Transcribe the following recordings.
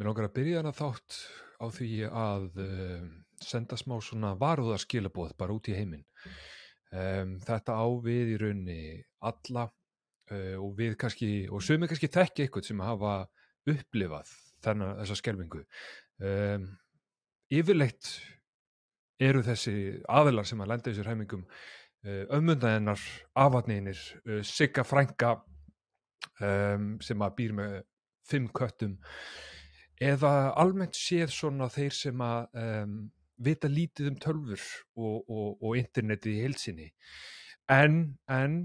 Mér langar að byrja hana þátt á því að um, senda smá svona varúðarskilabóð bara út í heiminn. Um, þetta á við í raunni alla uh, og við kannski, og sögum kannski þekki eitthvað sem hafa upplifað þennan þessa skelvingu. Um, yfirleitt eru þessi aðilar sem að lenda í þessir heimingum uh, ömmundaðinnar, afatninir, uh, sigga frænka um, sem að býr með fimm köttum eða almennt séð svona þeir sem að um, vita lítið um tölfur og, og, og internetið í heilsinni en, en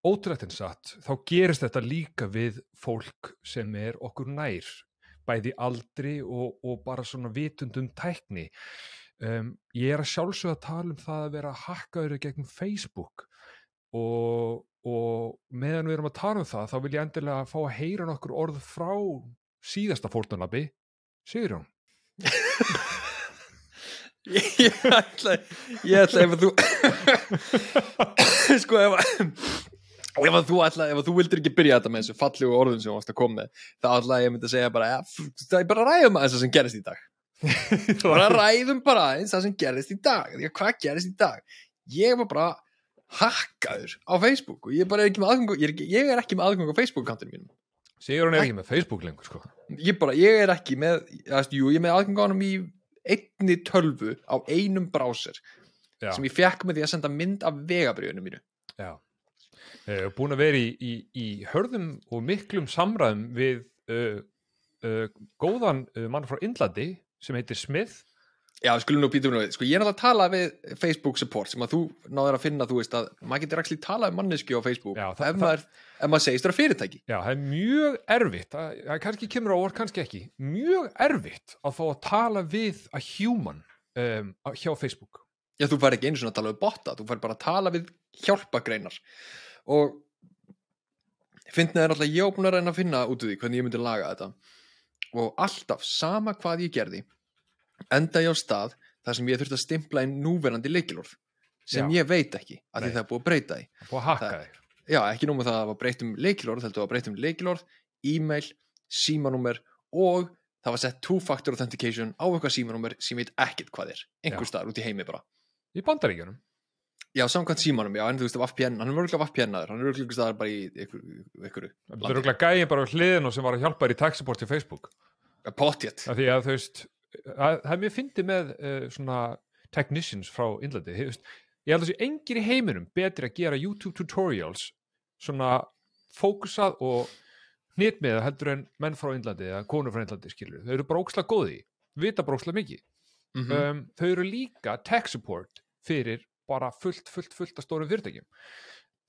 en satt þá gerist þetta líka við fólk sem er okkur nær bæði aldri og, og bara svona vitundum tækni. Um, ég er að sjálfsögða að tala um það að vera hakkaður gegn Facebook og meðan við erum að tala um það þá vil ég endilega fá að heyra nokkur orð frá síðasta fórtunlabi Sigurjón. Ég ætla ég ætla ef að þú sko ef að ef að þú ætla, ef að þú vildir ekki byrja þetta með þessu fallegu orðun sem þú varst að koma með þá ætla ég myndi að segja bara það er bara að ræðum aðeins það sem gerist í dag. Bara ræðum bara aðeins það sem gerist í dag því að hvað gerist í dag? Ég var bara hakkaður á Facebook og ég bara er ekki með aðgang ég er ekki, ég er ekki með aðgang á Facebook-kantinu mínum Sigurjón er ekki með Facebook lengur sko. Ég bara, ég er ekki með já, jú, ég er með aðgang á hann í einni tölvu á einum browser Já. sem ég fekk með því að senda mynd af vegabriðunum mínu. Já, uh, búin að vera í, í, í hörðum og miklum samræðum við uh, uh, góðan uh, mann frá Indlandi sem heitir Smith Já, skulum nú býtum við, sko ég er náttúrulega að tala við Facebook support sem að þú náður að finna, þú veist að maður getur ekki tala um manneski á Facebook Já, ef, það- maður, ef maður segist það fyrirtæki. Já, það er mjög erfitt, það, það kannski kemur á orð, kannski ekki, mjög erfitt að fá að tala við að human um, hjá Facebook. Já, þú fær ekki einu svona að tala við botta, þú fær bara að tala við hjálpagreinar og finnið er alltaf ég búin að reyna að finna út úr því hvernig ég myndi laga þetta. Og alltaf, sama hvað ég gerði enda ég á stað þar sem ég þurfti að stimpla inn núverandi leikilorð sem Já. ég veit ekki, að því það er búið að breyta því Það er búið að hakka Það- þig. Já, ekki nóg með það að það var breytt um leikilorð, heldur að breytt um leikilorð, e-mail, símanúmer og það var sett two-factor authentication á eitthvað símanúmer sem veit ekkert hvað er, einhver staðar út í heimi bara. Í bandaríkjunum. Já, samkvæmt símanum, já, en þú veist, VPN, hann er örgulega VPN-aður, hann er örgulega staðar bara í einhverju, Það eru glæð gæðin bara á hliðin og sem var að hjálpa þér í support til Facebook. potjett. Af því að þú veist, það er mjög fyndið með uh, svona technicians frá veist, ég held að þessi engir í heiminum betri að gera YouTube tutorials svona fókusað og hnit með það heldur en menn frá Indlandi eða konur frá Indlandi skilur. Þau eru bara ókslega góði, vita bara ókslega mikið. Mm um, þau eru líka tech support fyrir bara fullt, fullt, fullt að stórum fyrirtækjum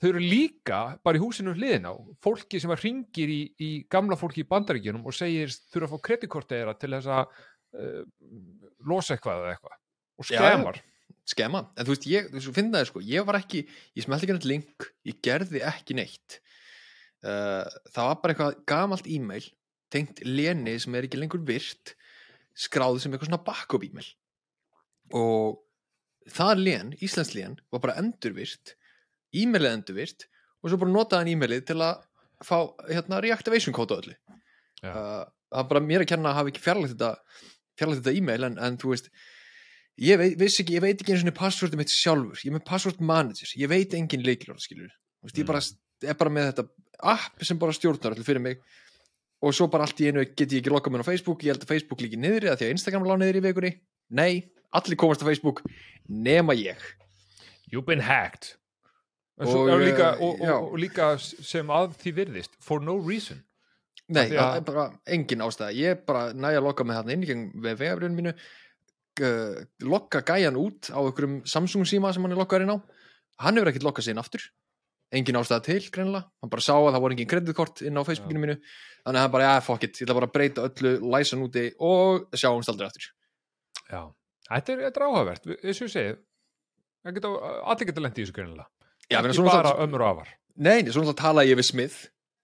þau eru líka bara í húsinu hliðin á fólki sem að ringir í, í gamla fólki í bandaríkjunum og segir þurfa að fá kreditkortið þeirra til þess að uh, losa eitthvað eða eitthvað og skemar skemma, en þú veist, ég, þú veist, finna það sko, ég var ekki, ég smelti ekki neitt link, ég gerði ekki neitt. Uh, það var bara eitthvað gamalt e-mail, tengt leni sem er ekki lengur virt, skráð sem eitthvað svona backup e-mail. Og það len, Íslands len, var bara endurvirt, e-mailið endurvirt og svo bara notaði hann e-mailið til að fá hérna reactivation kóta öllu. Uh, það er bara mér að kenna að hafa ekki fjarlægt þetta, fjarlægt þetta e-mail en, en þú veist, ég veit, ekki, ég veit ekki eins og passvörðum mitt sjálfur, ég er með passvörð manager. Ég veit engin leikilorð, skilur. Veist, ég bara, er bara með þetta app sem bara stjórnar allir fyrir mig. Og svo bara allt í einu get ég ekki loka mér á Facebook. Ég held að Facebook líki niðri að því að Instagram lá niðri í vikunni. Nei, allir komast á Facebook nema ég. You've been hacked. Og, Og, líka, eh, og, og líka sem að því virðist for no reason nei, því að- það er bara engin ástæða. Ég bara næja að loka mig þarna inn við vegabrjónu mínu uh, lokka gæjan út á einhverjum Samsung síma sem hann er lokkaður inn á. Hann hefur ekkert lokkað inn aftur. Engin ástæða til greinilega, hann bara sá að það voru engin kreditkort inn á Facebookinu mínu. Þannig að hann bara, ja, fuck it, ég ætla bara að breyta öllu læsan úti og sjáumst aldrei aftur. Já, þetta er, er áhugavert. Eins og ég segi það allir geta lent í þessu greinilega. Já, menn ekki svona bara það- ömur og afar. Nei, nei, svo náttúrulega talaði ég við Smith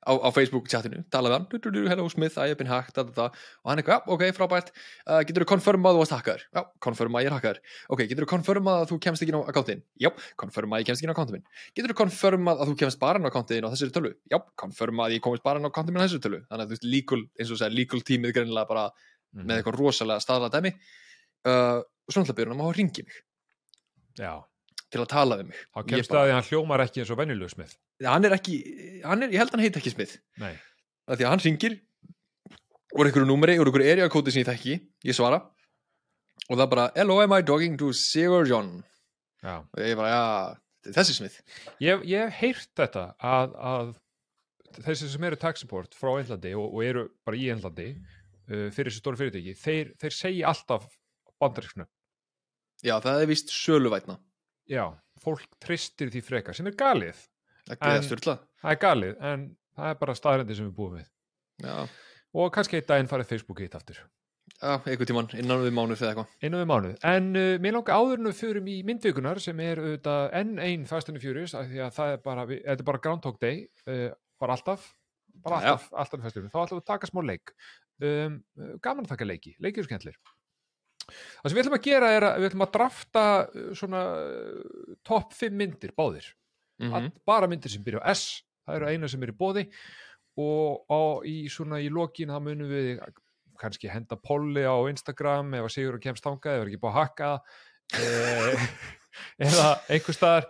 á, á Facebook chatinu, talaði hann du, du, hello Smith, I have been hacked da, da, da. og hann eitthvað, ok, frábært. Uh, getur þú konfirma að þú varst hakkaður já, konfirma að ég er hakkaður ok, getur þú konfirma að þú kemst ekki á akkántin já, konfirma að ég kemst ekki á akkántin minn. Getur þú konfirma að þú kemst bara á akkántin á þessari tölu? Já, konfirma að ég komist bara á akkántin minn á þessari tölu. Þannig að þú veist, legal, eins og segja, legal tímið greinilega bara Mhm. með eitthvað rosalega staðla dæmi. Uh, og svo náttúrulega byrjun hann má ringi mig. Já, til að tala við mig. Ég kemst bara- að að hann hljómar ekki eins og venjuleg smið. Hann er ekki, hann er, ég held hann heit ekki smið Nei. af því að hann ringir úr einhverju númeri, úr einhverju area kóti sem ég þekki ég svara og það er bara, hello am I talking to Sigur John Já. og ég bara, já, er þessi smið Ég, ég hef heyrt þetta að, að þessi sem eru tech support frá Einlandi og, og eru bara í Einlandi uh, fyrir þessi stóri fyrirtæki, þeir, þeir segja alltaf bandaríksnu. já, það er vist söluvætna Já, fólk tristir því frekar, sem er galið. Það er styrla Það er galið, en það er bara staðrendi sem við búum við. já, Og kannski einn daginn farið Facebook hitt aftur. já, einhver tíman innan við mánuð eða eitthvað Einu við mánuð. En uh, mér langar áður en við förum í myndvikunar sem er auðvitað enn einn Fast and the Furious af því að það er bara, þetta er bara Groundhog Day, uh, bara alltaf, bara Já. alltaf, alltaf Fast and the Furious. Þá ætlum við að taka smá leik. Um, uh, gaman að taka leiki, leikir og skemmtlir. Það sem við ætlum að gera er að við ætlum að drafta uh, svona uh, topp 5 myndir, báðir. Mm All, bara myndir sem byrja á S, það eru eina sem er í bóði og á, í svona í lokin þá munum við kannski henda polli á Instagram ef að Sigur kemst þangað, ef er ekki búið að hakka eh, eða einhver staðar.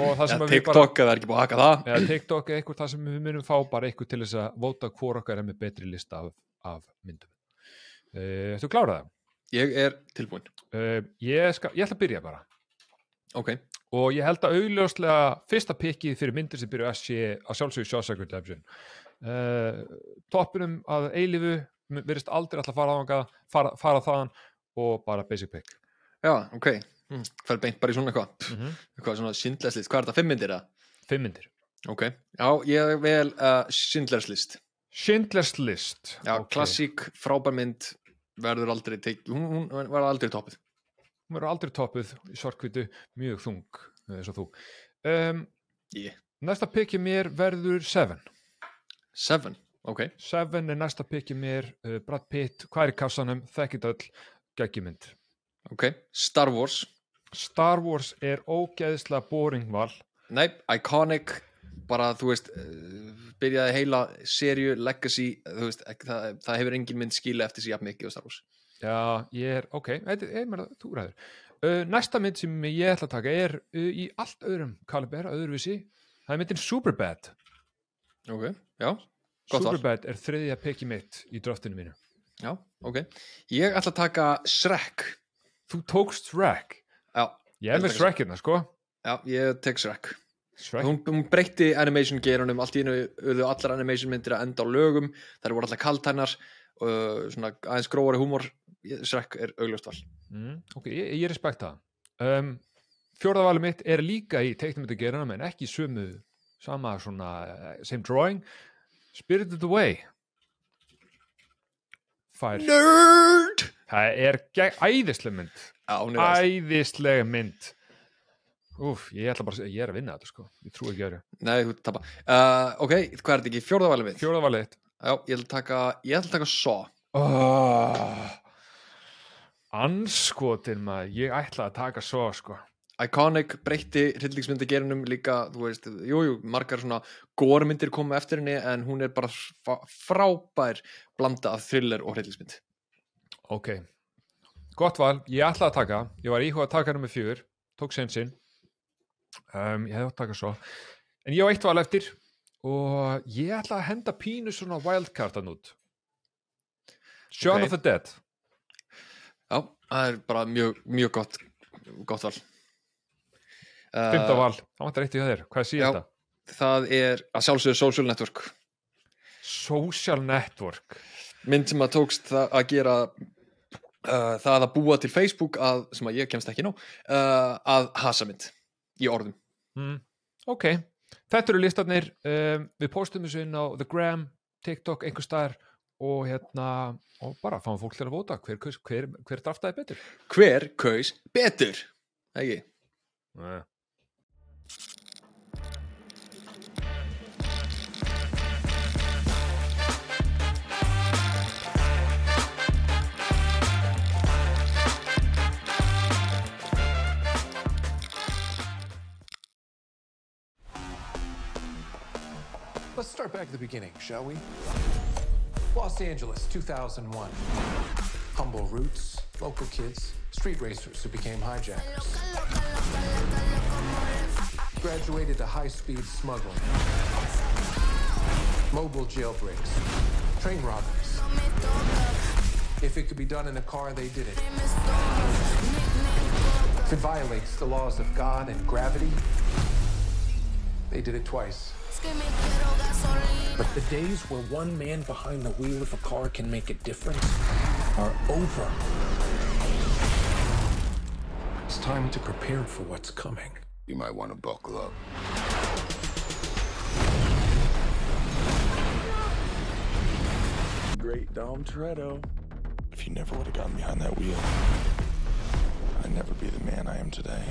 Og það eða TikTok, eða er ekki búið að haka það. Eða TikTok eða eitthvað það sem við munum fá bara eitthvað til þess að vóta hvor okkar er með betri lista af, af myndum. Uh, Þú klára það? ég er tilbúin Uh, ég, skal, ég ætla að byrja bara. Ok, og ég held að augljóslega fyrsta pikkið fyrir myndir sem byrju að sé að sjálfsögðu Shawshank Redemption. Uh, toppinum að eilifu verðist aldrei alltaf fara þangað fara, fara þaðan og bara basic pick. Já, ok. Mm. fer beint bara í svona eitthvað. Mm -hmm. eitthvað svona Schindlers list, hvað er þetta, fimm myndir eða? fimm myndir. Ok, já, ég vel uh, Schindlers list Schindler's List Já, Ok. klassík, frábær mynd verður aldrei teik, hún, hún verður aldrei toppið hún verður aldrei toppuð í sorkvitu mjög þung eh, eins og þú. Um, yeah. næsta pikkið mér verður Seven. Seven, ok. Seven er næsta pikkið mér uh, Brad Pitt, hvað er í kassanum, þekkit öll geggjumynd. Ok, Star Wars. Star Wars er ógeðslega boring val. Nei, Iconic bara, þú veist uh, byrjaði heila serju, Legacy veist, það, það hefur engin mynd skila eftir jafn mikið á Star Wars Já, ég er, ok, er meira, þú ræður. Uh, næsta mynd sem ég ætla að taka er uh, í allt öðrum kaliber, öðruvísi. Það er myndin Superbad. ok, já, Gott val. Superbad er þriðja peki mitt í draftinu mínu. já, ok ég ætla að taka Shrek Þú tókst Shrek. já, Ég er með Shrekina, sko. já, ég tek Shrek Shrek. hún, hún breytti animation gerunum allt í hennu urðu allar animation myndir að enda á lögum þær voru allar kaltænar uh, svona aðeins gróari húmor Shrek er augljóst val Mm, ok, ég, ég respekta það. Um, Fjórðavali mitt er líka í teiknumyndagerunum en ekki sumu, sama svona, uh, same drawing. Spirited Away. Fær. Nerd Það er æðisleg mynd. Æðislega mynd Úf, ég ætla bara að ég er að vinna þetta sko ég trú ekki öðru, Nei, þú tappa uh, Ok, hvað er þetta ekki? Fjórðavalið mitt? fjóraðvalið þitt Já, ég ætla að taka Ég ætla að taka Saw oh, anskotin maður. Ég ætla að taka svo sko. Iconic breytti hryllingsmyndi gerunum líka, þú veist, jú, jú, margar svona górmyndir koma eftir henni en hún er bara frábær blanda af thriller og hryllingsmynd. Ok, gott val, ég ætla að taka. Ég var íhuga að taka nummer fjögur. Tók sensinn um, ég hefði átt að taka svo. En ég á eitt val eftir. Og ég ætla að henda pínu svona wildcardan út. Shaun Ok. of the Dead Já, það er bara mjög, mjög gott gott val. Fymta uh, val, það vantar eitt í þér, hvað sé þetta? Það er að sjálfsögðu Social Network. Social Network. Mynd sem að tókst það að gera uh, það að búa til Facebook að, sem að ég kemst ekki ná uh, að hasa mynd í orðum. Mm. Ok, þetta eru listarnir. Um, við postum þessu inn á The Gram TikTok, einhver staðar og hérna og bara fáum fólk til að vota hver, kaus, hver, hver draftaði betur hver kaus betur ekki Nei. Let's start back at the beginning, shall we? Los Angeles, 2001. Humble roots, local kids, street racers who became hijackers. Graduated to high speed smuggling, mobile jailbreaks, train robberies. If it could be done in a car, they did it. If it violates the laws of God and gravity, they did it twice. But the days where one man behind the wheel of a car can make a difference are over. It's time to prepare for what's coming. You might want to buckle up. Great Dom Toretto. If you never would have gotten behind that wheel, I'd never be the man I am today.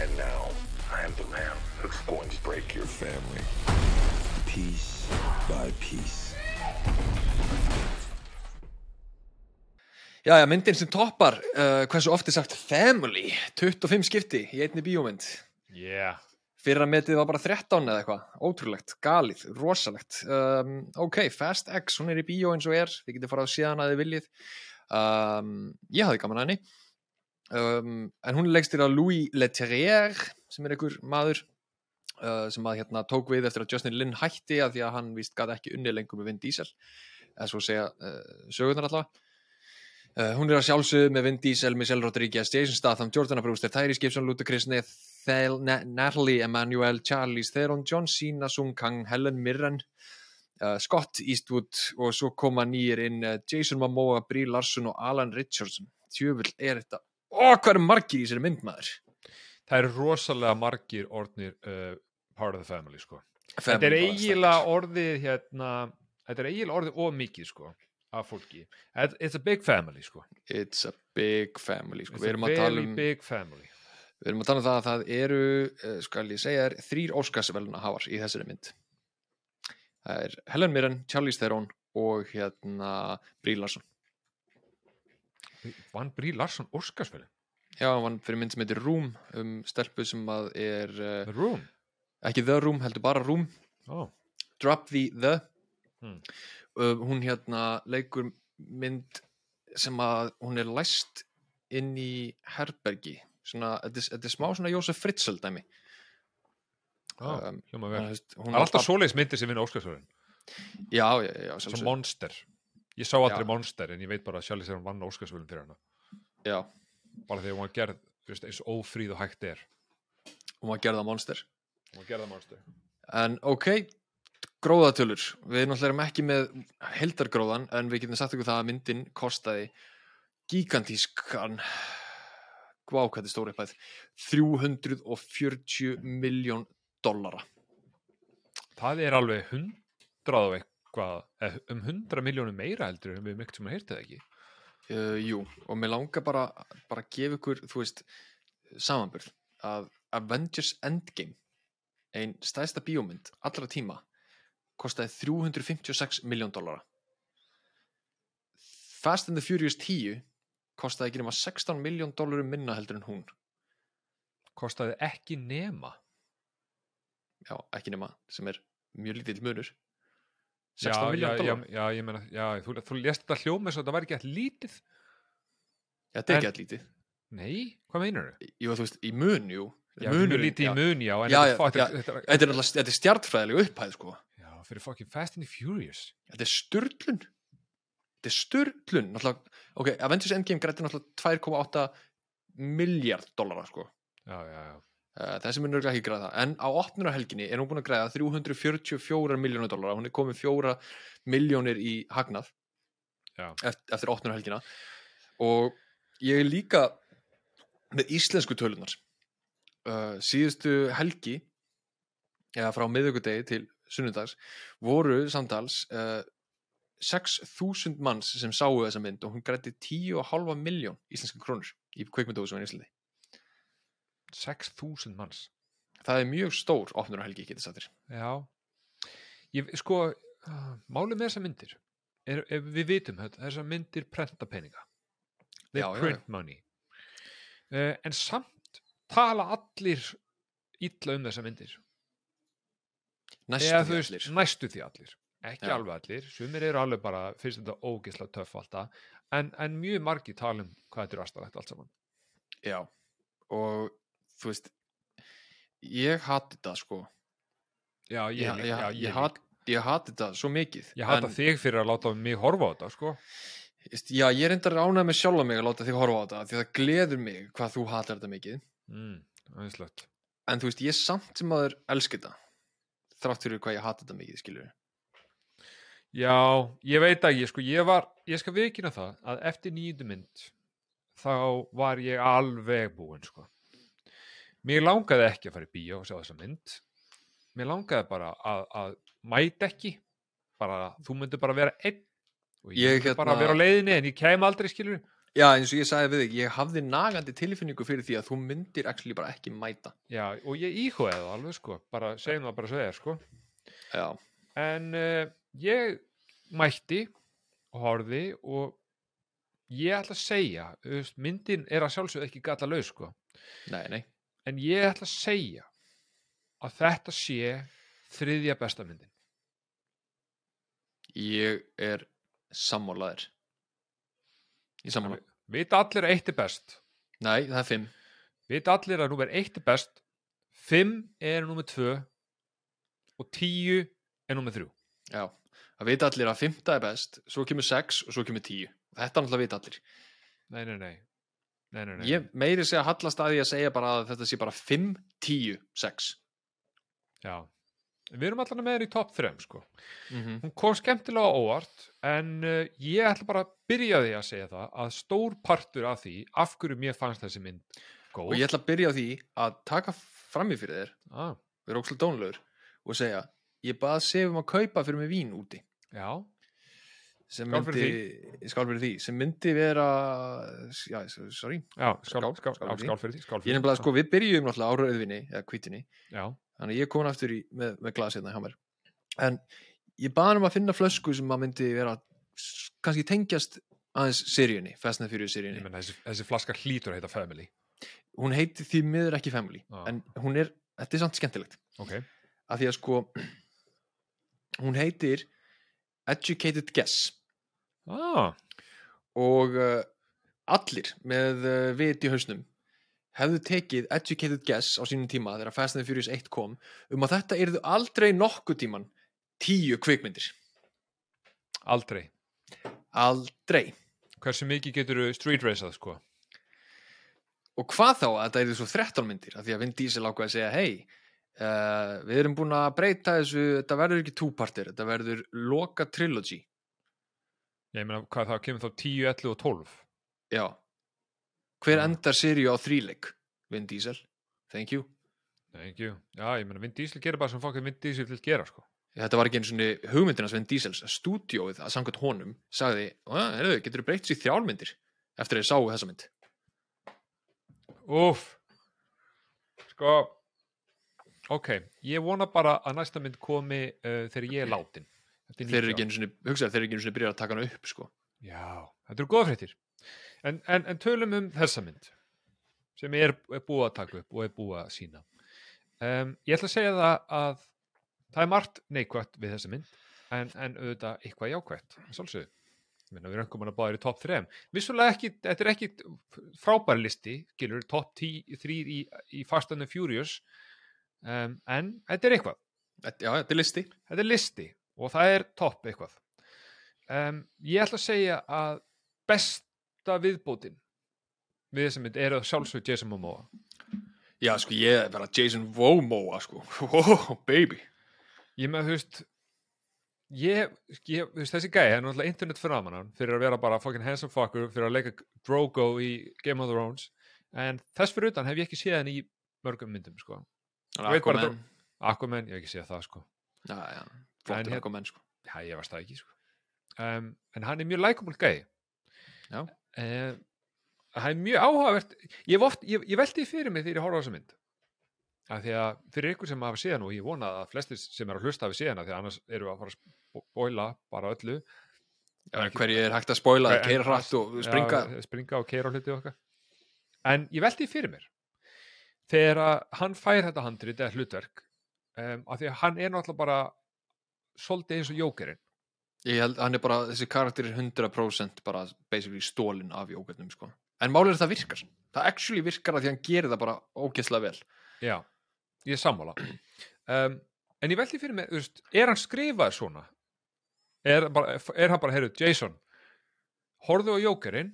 And now, I am the man who's going to break your family. Piece by piece. Já, já, myndin sem toppar uh, hversu oft er sagt family? 25 skipti í einni bíómynd. Yeah. fyrra metið var bara 13 eða eitthvað. Ótrúlegt, galið, rosalegt. Um, ok, Fast X, hún er í bíó eins og er. Þið getið farað hana að þið viljið. Um, ég hafði gaman að henni. Um, en hún er legstir af Louis Leterrier sem er einhver maður uh, sem að hérna tók við eftir að Justin Lin hætti að því að hann víst gæti ekki unni lengur með Vin Diesel eða svo segja uh, sögurnar allavega Uh, hún er að sjálfsögðu með Vin Diesel, Michelle Rodriguez, Jason Statham, Jordana Brewster, Tyrese Gibson, Nethel, Na Natalie Emanuel, Charlize Theron, John Cena, Sung Kang, Helen Mirren, uh, Scott Eastwood og svo koma nýjir inn uh, Jason Momoa, Brie Larson og Alan Richardson. Tjöfull er þetta. Ó, hvað eru margir í þessari myndmaður? Það eru rosalega margir orðnir uh, part of the family, sko. þetta Family er bara eiginlega orðið, hérna, þetta er eiginlega orðið of mikið, sko, af fólki. It- It's a big family, sko. It's a big family. Sko. It's a very um... big family. Við erum að tala um það að það eru, uh, skal ég segja þér, þrýr Óskarsveluna hafar í þessari mynd. Það er Helen Mirren, Charlize Theron og hérna Brie Larson. Vann Brí Larsson Óskarsfélin? Já, hann fyrir mynd sem heitir Room um stelpu sem að er uh, The Room? Ekki The Room, heldur bara Room. Oh. Drop the The. Hmm. Uh, hún hérna leikur mynd sem að hún er læst inn í herbergi. Svona, þetta er, smá svona Jósef Fritzl dæmi. Oh, Um, að, veist, hún er alltaf á- svoleiðis myndir sem vinna Óskarsfélin. Já, já, já, sjálfsögðu. Monster. Ég sá aldrei Já. Monster en ég veit bara að Charlize Theron vann Óskarsfélin fyrir hana. já. Bara þegar hún var gerð þú veist, eins ófríð og hægt er. hún var gerða monster Hún var gerð að Monster. en ok, gróðatölur við náttúrulega erum ekki með heldargróðan en við getum sagt ykkur það að myndin kostaði gigantískan hvað er stóri uppæð 340 miljón dollara Það er alveg hundrað og eitthvað, eh, um hundra miljónum meira heldur en við myggt sem að heyrta það ekki. uh, jú, og mér langar bara bara að gefa ykkur, þú veist samanburð, að Avengers Endgame ein stæðsta bíómynd allra tíma kostaði 356 miljón dollara Fast and the Furious 10 kostaði ekki nema 16 miljón dollarum minna heldur en hún Kostaði ekki nema. já, ekki nema, sem er mjög lítill munur Já, 16 já, miljón já, dollara, já, ég meina, já, þú, þú lést þetta hljóma eins og þetta var ekki alltaf lítið. þetta er ekki að lítið Nei, hvað meinar þau? jú, þú veist, í mun, jú mjög lítið í mun, já, þetta, er stjartfræðileg upphæð sko Já, fyrir fucking Fast and Furious. þetta er störlun þetta er náttúrulega, ok, Avengers Endgame grætti náttúrulega 2,8 miljard dollara sko Já, já, já. Uh, þessi mun örgulega ekki græða en á 8. helginni er hún búin að græða 344 miljónur dollara hún er komið 4 miljónir í hagnað Já. eftir, eftir 8. helgina og ég er líka með íslensku tölunar uh, síðustu helgi eða frá miðugudegi til sunnudags voru samtals uh, 6.000 manns sem sáu þessa mynd og hún grætti 10,5 miljón íslenska krónur í kveikmyndóðsum í Íslandi 6.000 manns. það er mjög stór opnunarhelgi getið sattir Já. Ég, sko, uh, málið með þessar myndir, er, er, við vitum þetta, þessar myndir prenta peninga. They Já, já, já. print money. Uh, en samt tala allir illa um þessar myndir. næstu eða því allir næstu því allir ekki Já. alveg allir, sumir eru alveg bara finnst þetta ógisla töff alltaf en, en mjög margi tala um hvað þetta er aðstæðlegt allt saman já, og þú veist ég hati þetta sko já, ég, ég, ég, ég, ég, hat, hati þetta svo mikið ég hata en, þig fyrir að láta mig horfa á þetta sko. já, ég er reyndar ánægð með sjálfa mig að láta þig horfa á þetta því að það gleður mig hvað þú hatar þetta mikið mm, en þú veist, ég samt sem aður elski þetta þrátt fyrir hvað ég hati þetta mikið skilur Já, ég veit ekki, sko, ég var, ég skal viðkynna það að eftir nýjundu mynd þá var ég alveg búinn, sko. Mér langaði ekki að fara í bíó og sjá þessa mynd. Mér langaði bara að, að mæta ekki, bara, þú myndir bara vera einn og ég, Ég myndi bara hérna- vera á leiðinni en ég kem aldrei, skilur. Já, eins og ég sagði við þig, ég hafði nagandi tilfinningu fyrir því að þú myndir actually bara ekki mæta Já, og ég íhugaði það alveg, sko, bara, segjum það bara svo er, sko. já, En uh, ég mætti og horfði og ég ætla að segja, veist, myndin er að sjálfsögðu ekki galla laus, sko. nei, nei En ég ætla að segja að þetta sé þriðja besta myndin. ég er sammálaðir ég sammála Vita allir að eitt er best. nei, það er fimm Vita allir að númer eitt er best, fimm er númer tvö og tíu er númer þrjú. já, það vita allir að fymta er best svo kemur sex og svo kemur tíu þetta er náttúrulega vita allir Nei, nei, nei. Nei, nei, nei. ég meiri segja hallast að því að segja bara að þetta sé bara 5, 10, 6 Já. Við erum allan með henni í topp 3, sko. mm -hmm. Hún kom skemmtilega óvart en uh, ég ætla bara að byrja því að segja það að stór partur af því af hverju mér fannst þessi mynd góð. og ég ætla að byrja því að taka fram í fyrir þér ah, vera ókslega dónlegur og segja ég bað sefum að kaupa fyrir mig vín úti já, sem myndi, skál fyrir því sem myndi vera já, sorry já, skál, Skál, skál, skál fyrir því. ég nefnilega sko, við byrjum náttúrulega á rauðvinni eða kvítinni, Já, þannig ég komin aftur í, með, með glas hérna hjá mér. En ég bað hann um að finna flösku sem að myndi vera kannski tengjast aðeins seríunni, Fast and Furious seríunni. Þessi, þessi flaska hlýtur að heita Family. hún heiti því miður ekki Family Ah. en hún er, þetta er samt skemmtilegt. Ok, af því að sko hún heitir Educated Guess. Ah, og uh, allir með uh, vit í hausnum hefðu tekið Educated Guess á sínum tíma þegar Fast and the Furious 1 kom um að þetta yrðu aldrei nokkuð tíman tíu kvikmyndir aldrei. aldrei Hversu mikið getur street raceað, sko? og hvað þá að þetta yrðu svo 13 myndir af því að Vin Diesel ákveði að segja hei uh, við erum búin að breyta þessu þetta verður ekki two-parter, þetta verður loka trilogy Ég meina, hvað þá kemur þá 10, 11 og 12? já hver endar seríu á þríleik? Vin Diesel, thank you. Thank you. Já, ég meina, Vin Diesel gerir bara sem fokkin Vin Diesel vil gera, sko. þetta var ekki einu svona hugmyndina Sven Diesels stúdíóið að samkvæmt honum sagði, heyrðu, getur þú breytt sér í þrjálmyndir? Eftir að ég sáu þessa mynd. Úf Sko Ok, ég vona bara að næsta mynd komi uh, þegar ég er látin. Þeir eru 90 ekki einu svona, hugsaðu, þeir eru ekki einu svona byrjað að taka hana upp sko. Já, þetta eru góða fréttir en, en, en tölum um þessa mynd sem er, er búið að taka upp og er búið að sína um, Ég ætla að segja það að það er margt neikvætt við þessa mynd en, en auðvitað eitthvað jákvætt að sjálfsögðu. Ég meina, við erum komin að báða í topp 3 vissulega ekki, þetta er ekki frábæri listi, skilur, topp 3 í, í Fast and the Furious um, en þetta er eitthvað. Þetta- já, þetta er listi. Þetta er listi og það er topp eitthvað. Um, ég ætla að segja að besta viðbótin við þessum mynd er að sjálfsög Jason Momoa já, sko, ég er bara Jason Momoa sko. oh, baby ég með, þú veist ég, ég þú veist, þessi gæði, er náttúrulega internet aðmann fyrir að vera bara fucking handsome fucker fyrir að leika Drogo í Game of Thrones en þess fyrir utan hef ég ekki séð hann í mörgum myndum, sko Aquaman Aquaman, ég hef ekki séð það, sko já, já, flottur Aquaman sko. Já, ég varst það ekki, sko. Um, en hann er mjög lækumul gæði. Já. Um, hann er mjög áhugavert. Ég, oft, ég, ég velti því fyrir mig þegar ég horfa á þessa mynd. Af því að fyrir ykkur sem hafa séð hann og ég vona að flestir sem er að hlusta hafi séð hann af því að annars eru að fara að bóila bara öllu. já, hverju er hægt að spoila, Hver- keira hratt og springa Já, springa og keira á hluti okkar. En ég velti því fyrir mér. Þegar hann fær þetta handrit eða hlutverk um, af því að hann er náttúrulega bara svolítið eins og jókerinn Ég held, hann er bara, þessi karakter er 100% bara basically stólin af jókernum, sko. En málið er að það virkar. Það actually virkar að því hann gerir það bara ógeðslega vel. Já, ég er sammála um, En ég veldi fyrir mig, þú veist, er hann skrifað svona? Er, bara, er hann bara, heyrðu, Jason horfðu á jókerinn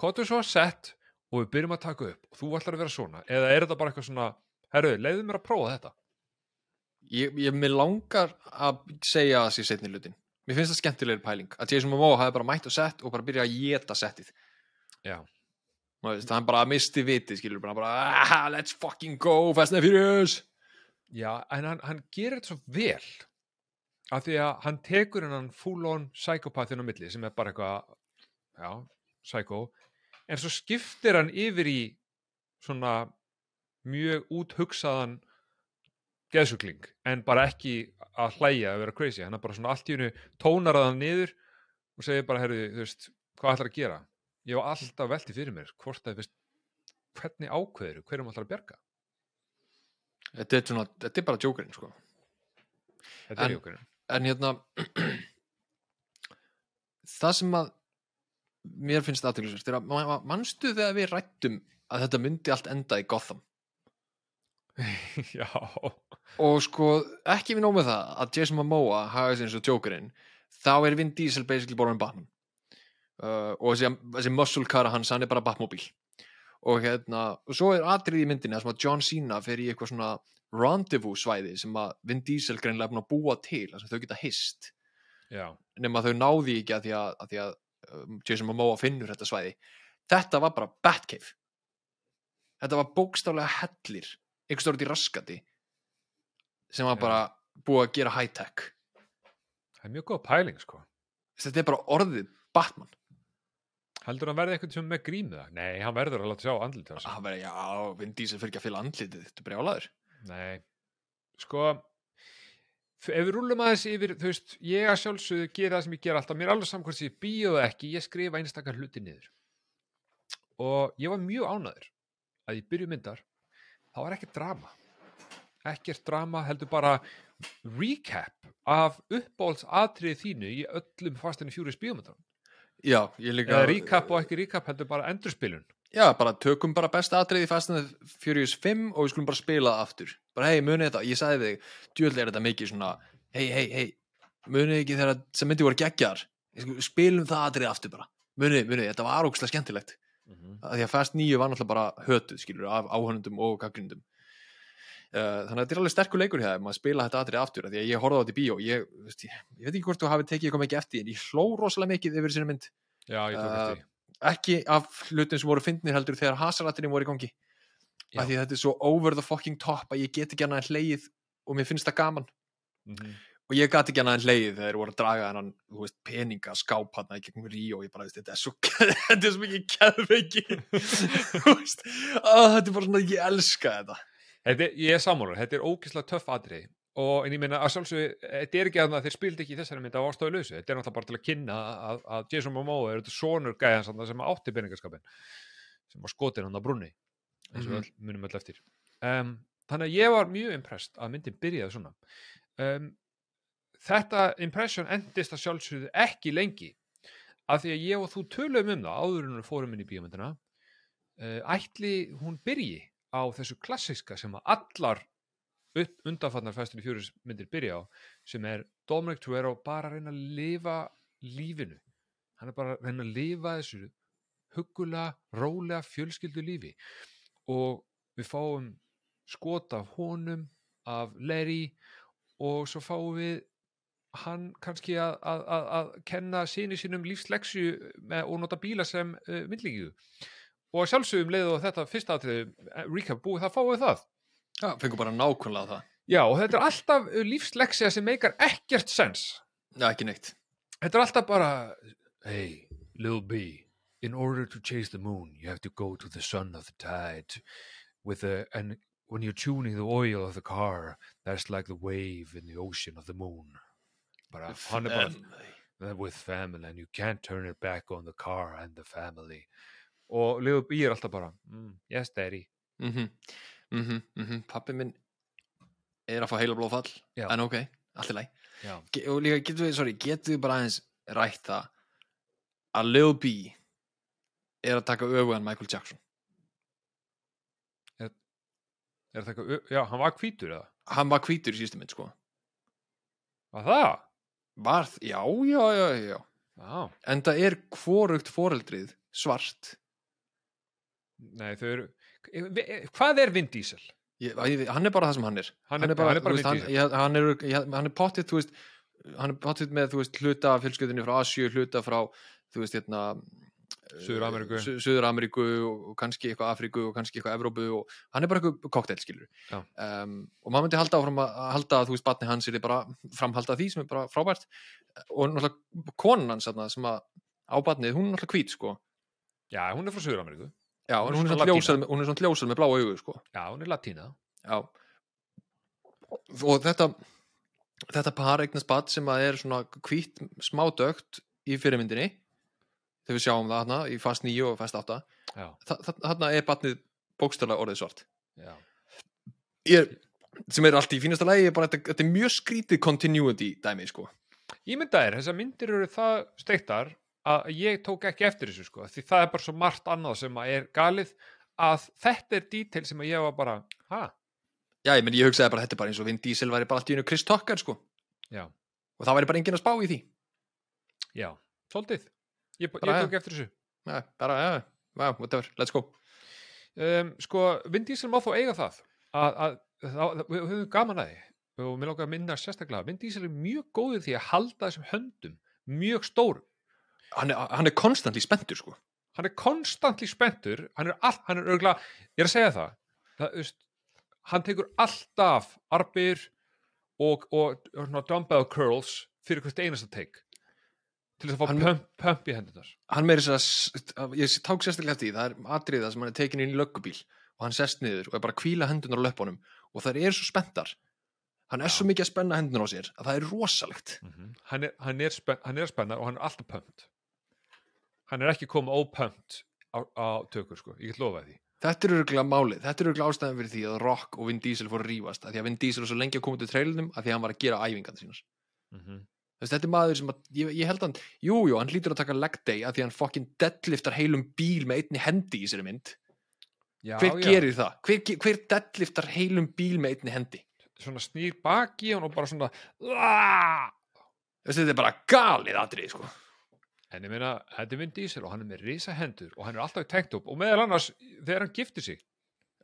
kottu svo að sett og við byrjum að taka upp og þú ætlar að vera svona eða er þetta bara eitthvað svona, heyrðu, leiðu mér að prófa þetta Ég, ég mér langar að segja að sé setni hlutin. Mér finnst það skemmtilegri pæling. Að Jason Momoa hafi bara mætt og sett og bara byrja að geta settið. Já, veist, hann bara misti vitið, skilur, bara, bara ah, let's fucking go, Fast and Furious. Já en hann, hann gerir þetta svo vel af því að hann tekur hennan full-on psychopathin á milli sem er bara eitthvað, já, psycho en svo skiptir hann yfir í svona mjög úthugsaðan geðsugling en bara ekki að hlæja að vera crazy, hann er bara svona allt í hennu tónar að hann niður og segir bara, herru, þú veist, hvað ætlar að gera? Ég var alltaf velti fyrir mér hvort að, veist, hvernig ákveður hverjum ætlar að bjarga? Þetta er, svona, þetta er bara jokerinn, sko. þetta er jókurinn En hérna, það sem að mér finnst aðteglisvert er að ma- ma- manstu þegar við rættum að þetta myndi allt enda í Gotham já, og sko ekki við nóg með það að Jason Momoa hafa þessi eins og Jokerinn þá er Vin Diesel basically bara með Batman. Uh, og þessi, þessi muscle car hans hann er bara Batmobíl og hérna og svo er atrið í sem að John Cena fer í eitthvað svona rendezvous svæði sem að Vin Diesel greinlega er búin að búa til þar sem þau geta hist. Já. Nema þau náði ekki að því að, að, því að um, Jason Momoa finnur þetta svæði. Þetta var bara Batcave. Þetta var bókstaflega hellir einhvers stór út í raskati sem var bara búið að gera high-tech það er mjög góð pæling sko. Þetta er bara orðið Batman. Heldur hann verði eitthvað sem með grímið það? Nei, hann verður að láta sjá andlítið sig það verður, já, Vin Diesel fyrir ekki að fylla andlitið þetta er brjálaður. Nei, sko ef við rúlum aðeins yfir þú veist, ég að sjálfsögðu gera það sem ég gera alltaf. Mér er alveg samkvæmt sem ég bíóðu ekki ég skrifa einstakar hluti niður. Og ég var mjög ánæður að ég byrju myndar það var ekkert drama. Ekkert drama heldur bara recap af uppbólds atriði þínu í öllum fastinu fjúris bíómyndar já, ég líka eða recap og ekki recap heldur bara endurspilun. Já, bara tökum bara besta atriði í Fast and the Furious 5 og við skulum bara spila aftur. Bara hei, munið þetta, ég sagði þig djúvel er þetta mikið svona hei, hei, hei, munið ekki þegar sem myndi voru geggjar spilum það atriði aftur bara. Munið, munið, þetta var ógslag skemmtilegt að því að Fast 9 var náttúrulega bara hötuð skilur af áhörnundum og gaggrindum uh, þannig að þetta er alveg sterkur leikur hér maður spila þetta atrið aftur af því að ég horfði á þetta í bíó ég, veist, ég, ég veit ekki hvort þú hafi tekið eitthvað mikið eftir en ég hló rosalega mikið yfir sinni mynd. Já, Uh, ekki af hlutin sem voru fyndnir heldur þegar hasaratinni voru í gangi. Af því að þetta er svo over the fucking top að ég get ekki annað en hleið og mér finnst það gaman. Mhm. Og ég gat ekki annað en hleið þegar þeir voru að draga hennan þú veist, peninga skáp hann í gegnum Ríó. Og ég bara, þetta er svo þetta er svo mikið keðveiki Þú veist, þetta er bara svona, ég elska þetta. Þetta er, ég er sammálar, þetta er ógeðslega töff atrið og en ég meina að sjálfsög þetta er ekki að þeir spildi ekki í þessari mynd á ástöðu lausu. Þetta er náttúrulega bara til að kynna að, að Jason Momoa er þetta sonur gæðan sem átti peningaskapin sem var skotin hann á brunni eins og öll eftir. Um, þannig að ég var mjög impressed að myndin byrjaði svona. Um, þetta impression endist að sjálfsögðu ekki lengi. Af því að ég og þú tölum um það áður en við fórum inn í bíómyndina uh, ætli hún byrji á þessu klassiska sem að allar undanfarnar fæstunni fjóris myndir byrja á sem er Dominic Toretto bara að reyna að lifa lífinu. Hann er bara að reyna að lifa þessu huggulega, rólega fjölskyldu lífi. Og við fáum skot af honum af Larry og svo fáum við hann kannski að, að, að, að kenna síni sínum lífsleksju með, og nota bíla sem uh, myndlíkju og að sjálfsögum leiðu þetta fyrsta atriði, eh, recap búið, það fáum við það Já, fengum bara nákvæmlega það Já, og þetta er alltaf uh, lífsleksja sem meikar ekkert sens. Já, ekki neitt Þetta er alltaf bara, hey, little B, in order to chase the moon, you have to go to the sun of the tide with the, and when you're tuning the oil of the car, that's like the wave in the ocean of the moon. Er bara, Um, uh, with family, and you can't turn it back on the car and the family. Og little B er alltaf bara, mm, yes, daddy. mhm, mhm, mhm, pappi minn er að fá heila blóðfall Já. en ok, allt í læg og líka getum við, sorry, getum við bara aðeins rætt það að Lil B er að taka öfugan Michael Jackson Er það eitthvað, já, hann var hvítur eða? hann var hvítur í síðustu mynd sko Var það? Var, þ- já, já, já, já Já. en það er hvorugt foreldrið svart Nei, þau eru, e- hvað er Vin Diesel? ég, hann er bara það sem hann er Hann er- hann er bara Vin Diesel. hann er, er pottið þú veist, hann er pottið með þú veist, hluta fjölskyldinni frá Asju, hluta frá þú veist, hérna Suður-Ameríku. Su- Suður-Ameríku og, kannski eitthvað Afríku og kannski eitthvað Evrópu og hann er bara eitthvað koktel skilur um, og maður myndi halda áfram að halda að þú veist, batni hans er bara framhalda því sem er bara frábært. Og náttúrulega konan hans þarna, sem að á batnið, hún er náttúrulega hvít sko. Já, hún er frá Suður-Ameríku. Já, Hún hún er ljósað hún er svona ljósað með bláa augu sko. Já, hún er latína. Já. Og þetta þetta par eignast bad sem að er svona hvít smá dögt í fyrirmyndinni þegar við sjáum það hana í fast 9 og fast 8 Já, þarna er badnið bókstæla orðið svart. Ég, sem er allt í fínasta bara, þetta, er mjög skrítið continuity dæmi sko. Ímyndaðir, þessar myndir eru það steiktar að ég tók ekki eftir þessu sko, því það er bara svo margt annað sem að er galið að þetta er detail sem að ég var bara, ha, Já, ég, ég hugsaði bara þetta er bara eins og Vin Diesel væri bara allt í einu Chris Tucker sko. Já, og það væri bara enginn að spá í því. Já, svolítið, ég, Bara, ég ja. tók eftir þessu. Já, bara, já, já, whatever, let's go Um, sko, Vin Diesel má þó eiga það að, að, að við höfum gaman að því og mér langar að minna sérstaklega, Vin Diesel er mjög góður því að halda þessum höndum mjög stórum. hann er, hann er konstantli spenntur sko hann er konstantli spenntur hann er, all, hann er örgulega, ég er að segja það, það veist, hann tekur alltaf arbir og, og, og svona dumbbell curls fyrir hvert einasta take til þess að fá pump, pump í hendunar hann meiri þess að ég ták sérstaklega eftir það er atriða sem hann er tekin inn í löggubíl og hann sest niður og er bara að kvíla hendunar á löpunum og það er svo spenntar. Hann er svo mikið að spenna hendunar á sér að það er rosalegt. Hann, er, hann, er spen, hann er að spenna og hann er alltaf pumped. Hann er ekki komið ópumped á, á tökur sko, ég get lofa því. Þetta er örgulega málið, þetta er örgulega ástæðan fyrir því að Rock og Vin Diesel fóru að rífast að því að Vin Diesel var svo lengi að koma til trailunum að því að hann var að gera æfingarna sínar. Mm -hmm. Þess, þetta er maður sem að, ég, ég held hann jú, jú, hann hlýtur að taka leg day að því að hann fokkin deadliftar heilum bíl með einni hendi í sér mynd já, hver já, gerir það? Hver, hver deadliftar heilum bíl með einni hendi? svona snýr baki í og bara svona Aah! Þess, þetta er bara galið atrið sko. En ég meina, þetta er Vin Diesel og hann er með risa hendur og hann er alltaf í tanktop og meðal annars þegar hann giftir sig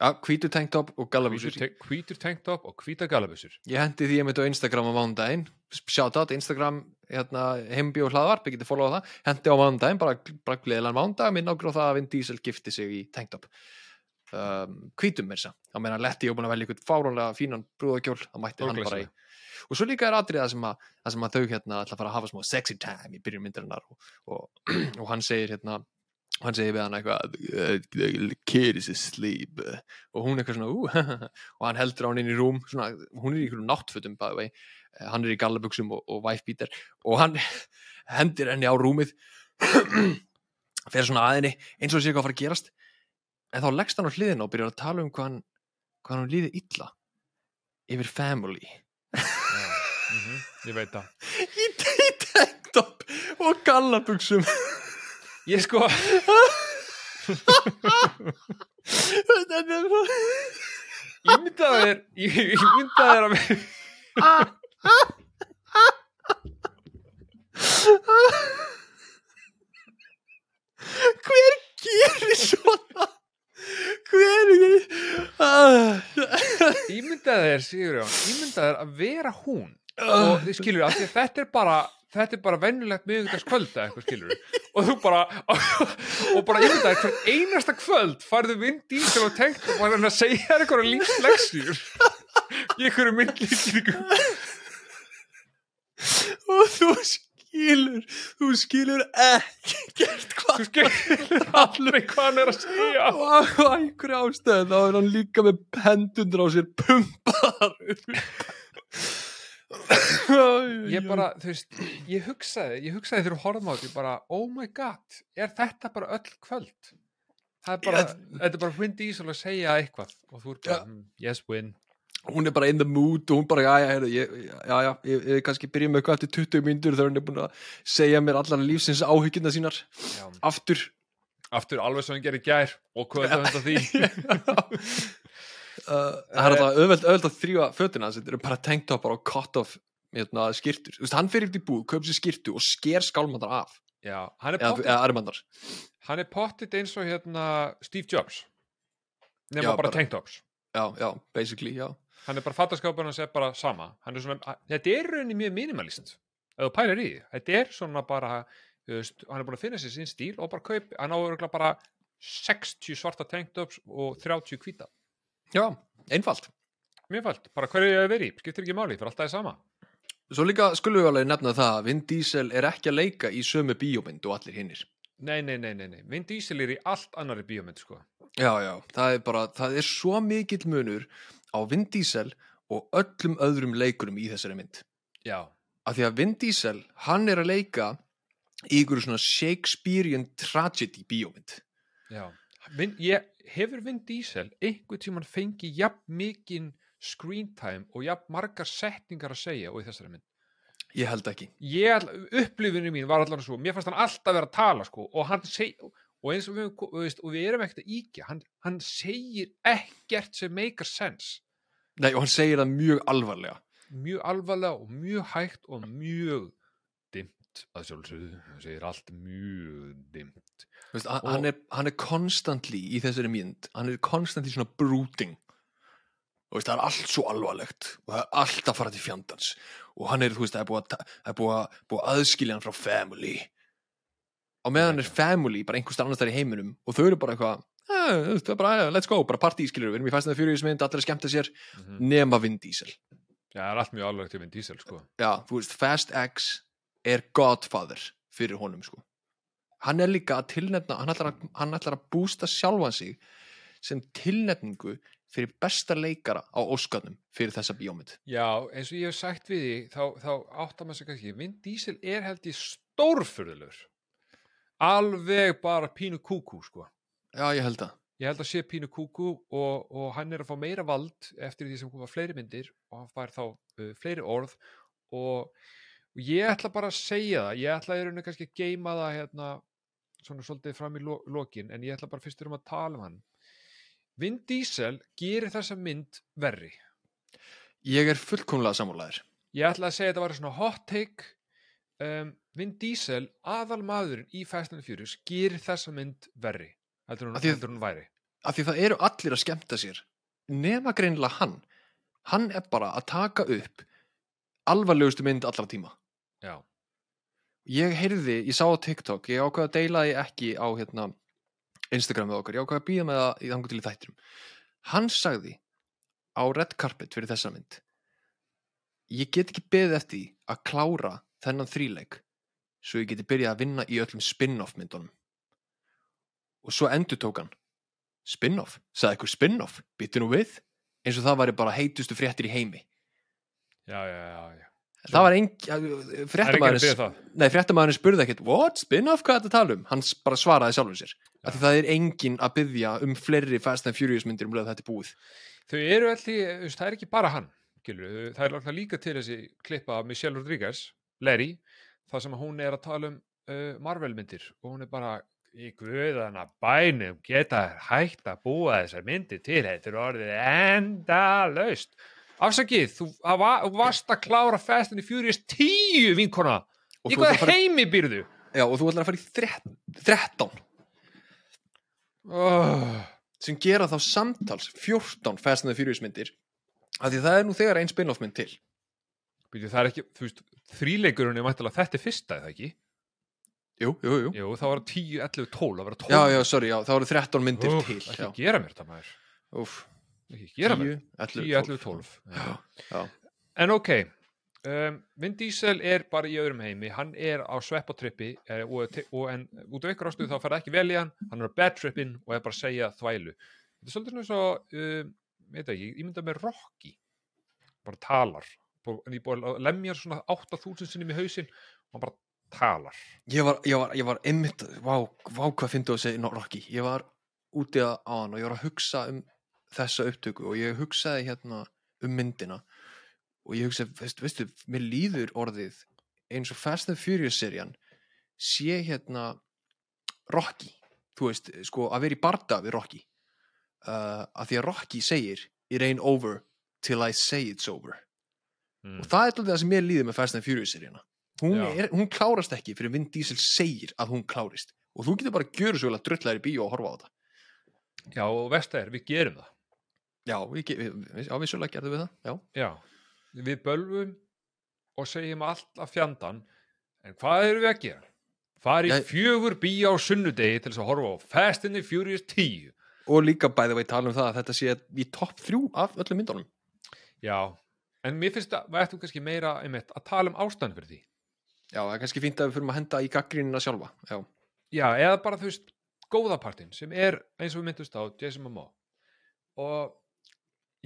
ja, hvítu tanktop og hvítur, te- hvítur tanktop og hvíta galabusur ég hendi því ég mitt á Instagram á mánudaginn. Shoutout Instagram hérna, heimbi og hlaðvarp, ég geti followa það. Hendi á mánudaginn, bara, bara gleðilegan mánudag. Minn ágrá það að Vin Diesel gifti sig í tanktop. Um, hvítum mér þess að þá meina Letti og búin að velja ykkur fáránlega fínan brúðakjól, þá mætti hann bara í og svo líka er atriða sem að, það sem að þau hérna ætla að fara að hafa smá sexy time í byrjun myndarinnar og, og, og hann segir hérna hann segir við hann eitthvað "Uh, the kid is asleep. Og hún eitthvað svona ú, og hann heldur á hann inn í rúm svona, hún er í einhverjum náttfötum Eh, hann er í gallabuxum og, og wifebeater og hann hendir henni á rúmið fer svona aðinni eins og sé eitthvað að fara að gerast. En þá leggst hann á hliðina og byrjar að tala um hvað hann, hvað hann líði illa yfir family. Mm -hmm, Ég veit það. Í, í tanktop og gallabuxum Ég sko þetta er svo Ímyndaðir Ímyndaðir að hver gerir svona hver ah. Ímyndaðir, Sigurjón Ímyndaðir að vera hún og þið skilur að þetta er bara þetta er bara vennulegt miðugdags kvöld eða eitthvað skilur og þú bara og bara ímyndaðir hvern einasta kvöld farðu vind í til og tengt og var hann að segja eitthvað lífsleksjur í einhverju myndlíkingu. Og þú skilur þú skilur ekki gert hvað þú skilur alveg hvað hann er að segja. Og á einhverju ástæðu þá er hann líka með hendundur á sér pumpaðar ég bara, þú veist, ég hugsaði ég hugsaði þegar horfum á þetta, ég bara oh my god, er þetta bara öll kvöld það er bara, þetta er bara Vin Diesel að segja eitthvað og þú er bara, Já. mm, yes win hún er bara in the mood og hún bara, já, já, heyrðu, ég, já, já, ég, ég kannski byrja með eitthvað eftir 20 myndur þegar hún er búin að segja mér allar lífsins áhyggjuna sínar Já. aftur Aftur alveg sem hann gerir gær og hvað er þetta því? uh, það er alltaf auðveld að þrýfa fötina þetta eru bara tanktopar og cut off hérna, skýrtur, þú veist, hann fyrir upp í búð köp sér skýrtu og sker skálmandar af. Já, hann er eða, pottit, eða er eins og hérna Steve Jobs. Nema Já, bara, bara- tanktops. Já, já, basically, já. Hann er bara fattaskapurinn hans er bara sama. Er svona, þetta er rauninni mjög minimalist. Ef þú pælar í þetta er svona bara veist, hann er búin að finna sér sín stíl og bara kaup, hann á örugglega bara 60 svarta tanktops og 30 hvíta já, einfalt. Mjög fælt, bara hverju ég hef verið í, skiptir ekki máli fyrir alltaf það sama. Svo líka skulum við alveg nefna það að Vin Diesel er ekki að leika í sömu bíómynd og allir hinnir. nei, nei, nei, nei, nei, Vin Diesel er í allt annari bíómynd sko. Já, já, það er bara, það er svo mikill munur á Vin Diesel og öllum öðrum leikurum í þessari mynd. já, Af því að Vin Diesel, hann er að leika í ykkur svona Shakespearean tragedy bíómynd. já Vin, ég, hefur Vin Diesel einhvern tímann fengið jafn mikinn screen time og jafn margar setningar að segja og í þessari mynd Ég held ekki. ég, upplifinu mín var allan svo mér fannst hann alltaf vera að tala sko og hann seg, og eins og við, veist, og við erum ekkert að íkja hann, hann segir ekkert sem make sense Nei, og hann segir það mjög alvarlega. mjög alvarlega og mjög hægt og mjög dimmt að sjálfsögðu, hann segir allt mjög Veist, hann, Og- hann, er, hann er constantly í þessari mynd, hann er constantly svona brooding. Þú Veist, það er allt svo alvarlegt og það er allt að fara til fjandans. Og hann er, þú veist, það er búið að, það er að, búið að aðskilja hann frá family. Á meðan er family bara einhvers annars þar í heiminum og þau eru bara eitthvað eh, það er bara, eh, let's go, bara partí skilur við erum í fæstnaði fyrir mynd, allir að skemmta sér mm nema Vin Diesel. Já, það er allt mjög alvarlegt til Vin Diesel sko. Já, þú veist, Fast X er godfather fyrir honum sko. hann er líka að tilnefna hann ætlar að, hann ætlar að bústa sjálfan sig sem tilnefningu fyrir besta leikara á Óskarnum fyrir þessa bíómynd Já, eins og ég hef sagt við því þá, þá áttar maður sig kannski Vin Diesel er held ég stórfurðulegur alveg bara pínu kúkú sko. já, ég held að ég held að sé pínu kúkú og, og hann er að fá meira vald eftir því sem koma fleiri myndir og hann fær þá uh, fleiri orð og, og ég ætla bara að segja það ég ætla í rauninu kannski að geima það hérna, svona svolítið fram í lo lokin en ég ætla bara fyrstur um að tala um hann. Vin Diesel gerir þessa mynd verri. Ég er fullkomlega sammálaðir Ég ætla að segja að þetta var svona hot take. Um, Vin Diesel aðal maðurinn í Fast and Furious gerir þessa mynd verri heldur hún, heldur hún væri. af því það eru allir að skemmta sér nema greinilega hann. Hann er bara að taka upp alvarlegustu mynd allra tíma Já, ég heyrði, ég sá á TikTok ég ákveða að deila því ekki á hérna, Instagram með okkur, ég ákveða að býða með það í þangu til í þættirum hann sagði á red carpet fyrir þessa mynd ég get ekki beðið eftir að klára þennan þríleik svo ég geti byrjað að vinna í öllum spin-off myndunum. Og svo endur tók hann. Spin-off, sagði eitthvað spin-off? Byttu nú við, eins og það væri bara heitustu fréttir í heimi. Já, já, já, já. Það var engin að fréttamaðurinn spurði ekkert, what, spin-off, hvað er þetta að tala um? Hann bara svaraði sjálfur sér. Því það er engin að byggja um fleiri Fast and Furious myndir um leið að þetta er búið. Þau eru allir, það er ekki bara hann skilur, það er alltaf líka til þessi klippa af Michelle Rodriguez, Larry það sem hún er að tala um uh, Marvel myndir og hún er bara í guðana bænum geta hægt að búa þessar myndir til þetta er orðið enda laust afsakið, þú að va- þú varst að klára Fast and the Furious 10 vinkona Og í hvaða að heimi býrðu Já, og þú ætlar að fara í þrett- 13 oh. sem gera þá samtals 14 Fast and Furious myndir af því það er nú þegar ein spin-off mynd til. Býtu, það er ekki, þú veist, þríleikurinn er mæntalega þetta er fyrsta, eða ekki? Jú, jú, jú. Jú, það var 10, 11, 12, það var 12 Já, já, sorry, já, það voru 13 myndir Úff, til. ekki Já, gera mér þetta maður úf, ekki gera mér 10, 10, 11, 12 Já, já. en ok um, Vin Diesel er bara í öðrum heimi. Hann er á sveppatrippi eh, og, og en út af ykkur ástuð þá fara ekki vel í hann. Hann er á bad trippin og er bara að segja þvælu. Þetta er svolítið svona svo um, ekki, ég mynda með Rocky. Bara talar. Bú- en ég búið að lemja svona 8000 sinnum í hausinn og hann bara talar. Ég var, ég var, ég var einmitt, vá, vá hvað finnst þú að segja, Rocky, ég var úti á hann og ég var að hugsa um þessa upptöku og ég hugsaði hérna um myndina og ég hugsa, veist, veistu, mér líður orðið eins og Fast and Furious serían sé hérna Rocky, þú veist, sko að vera í barda við Rocky. Uh, að því að Rocky segir it ain't over till I say it's over. Mm. og það er alltaf það sem mér líður með Fast and Furious seríana hún, er, hún klárast ekki fyrir Vin Diesel segir að hún klárist. Og þú getur bara að gjöra svo vel að drullar í bíó og horfa á þetta. Já, og vest er, við gerum það já, við, við, við, vissulega gerðum við það já, Já, við bölvum og segjum allt af fjandan en hvað erum við að gera? Fari Já. í fjögur bíó á sunnudegi til þess að horfa á Fast and the Furious 10 og líka bæði veit tala um það að þetta sé í topp þrjú af öllum myndunum. Já, en mér finnst að við ættum kannski meira einmitt, að tala um ástæðan fyrir því. Já, það er kannski fínt að við fyrir að henda í gaggrínina sjálfa já, Já, eða bara þú veist góðapartin sem er eins og við myndust á Jason Momoa. Og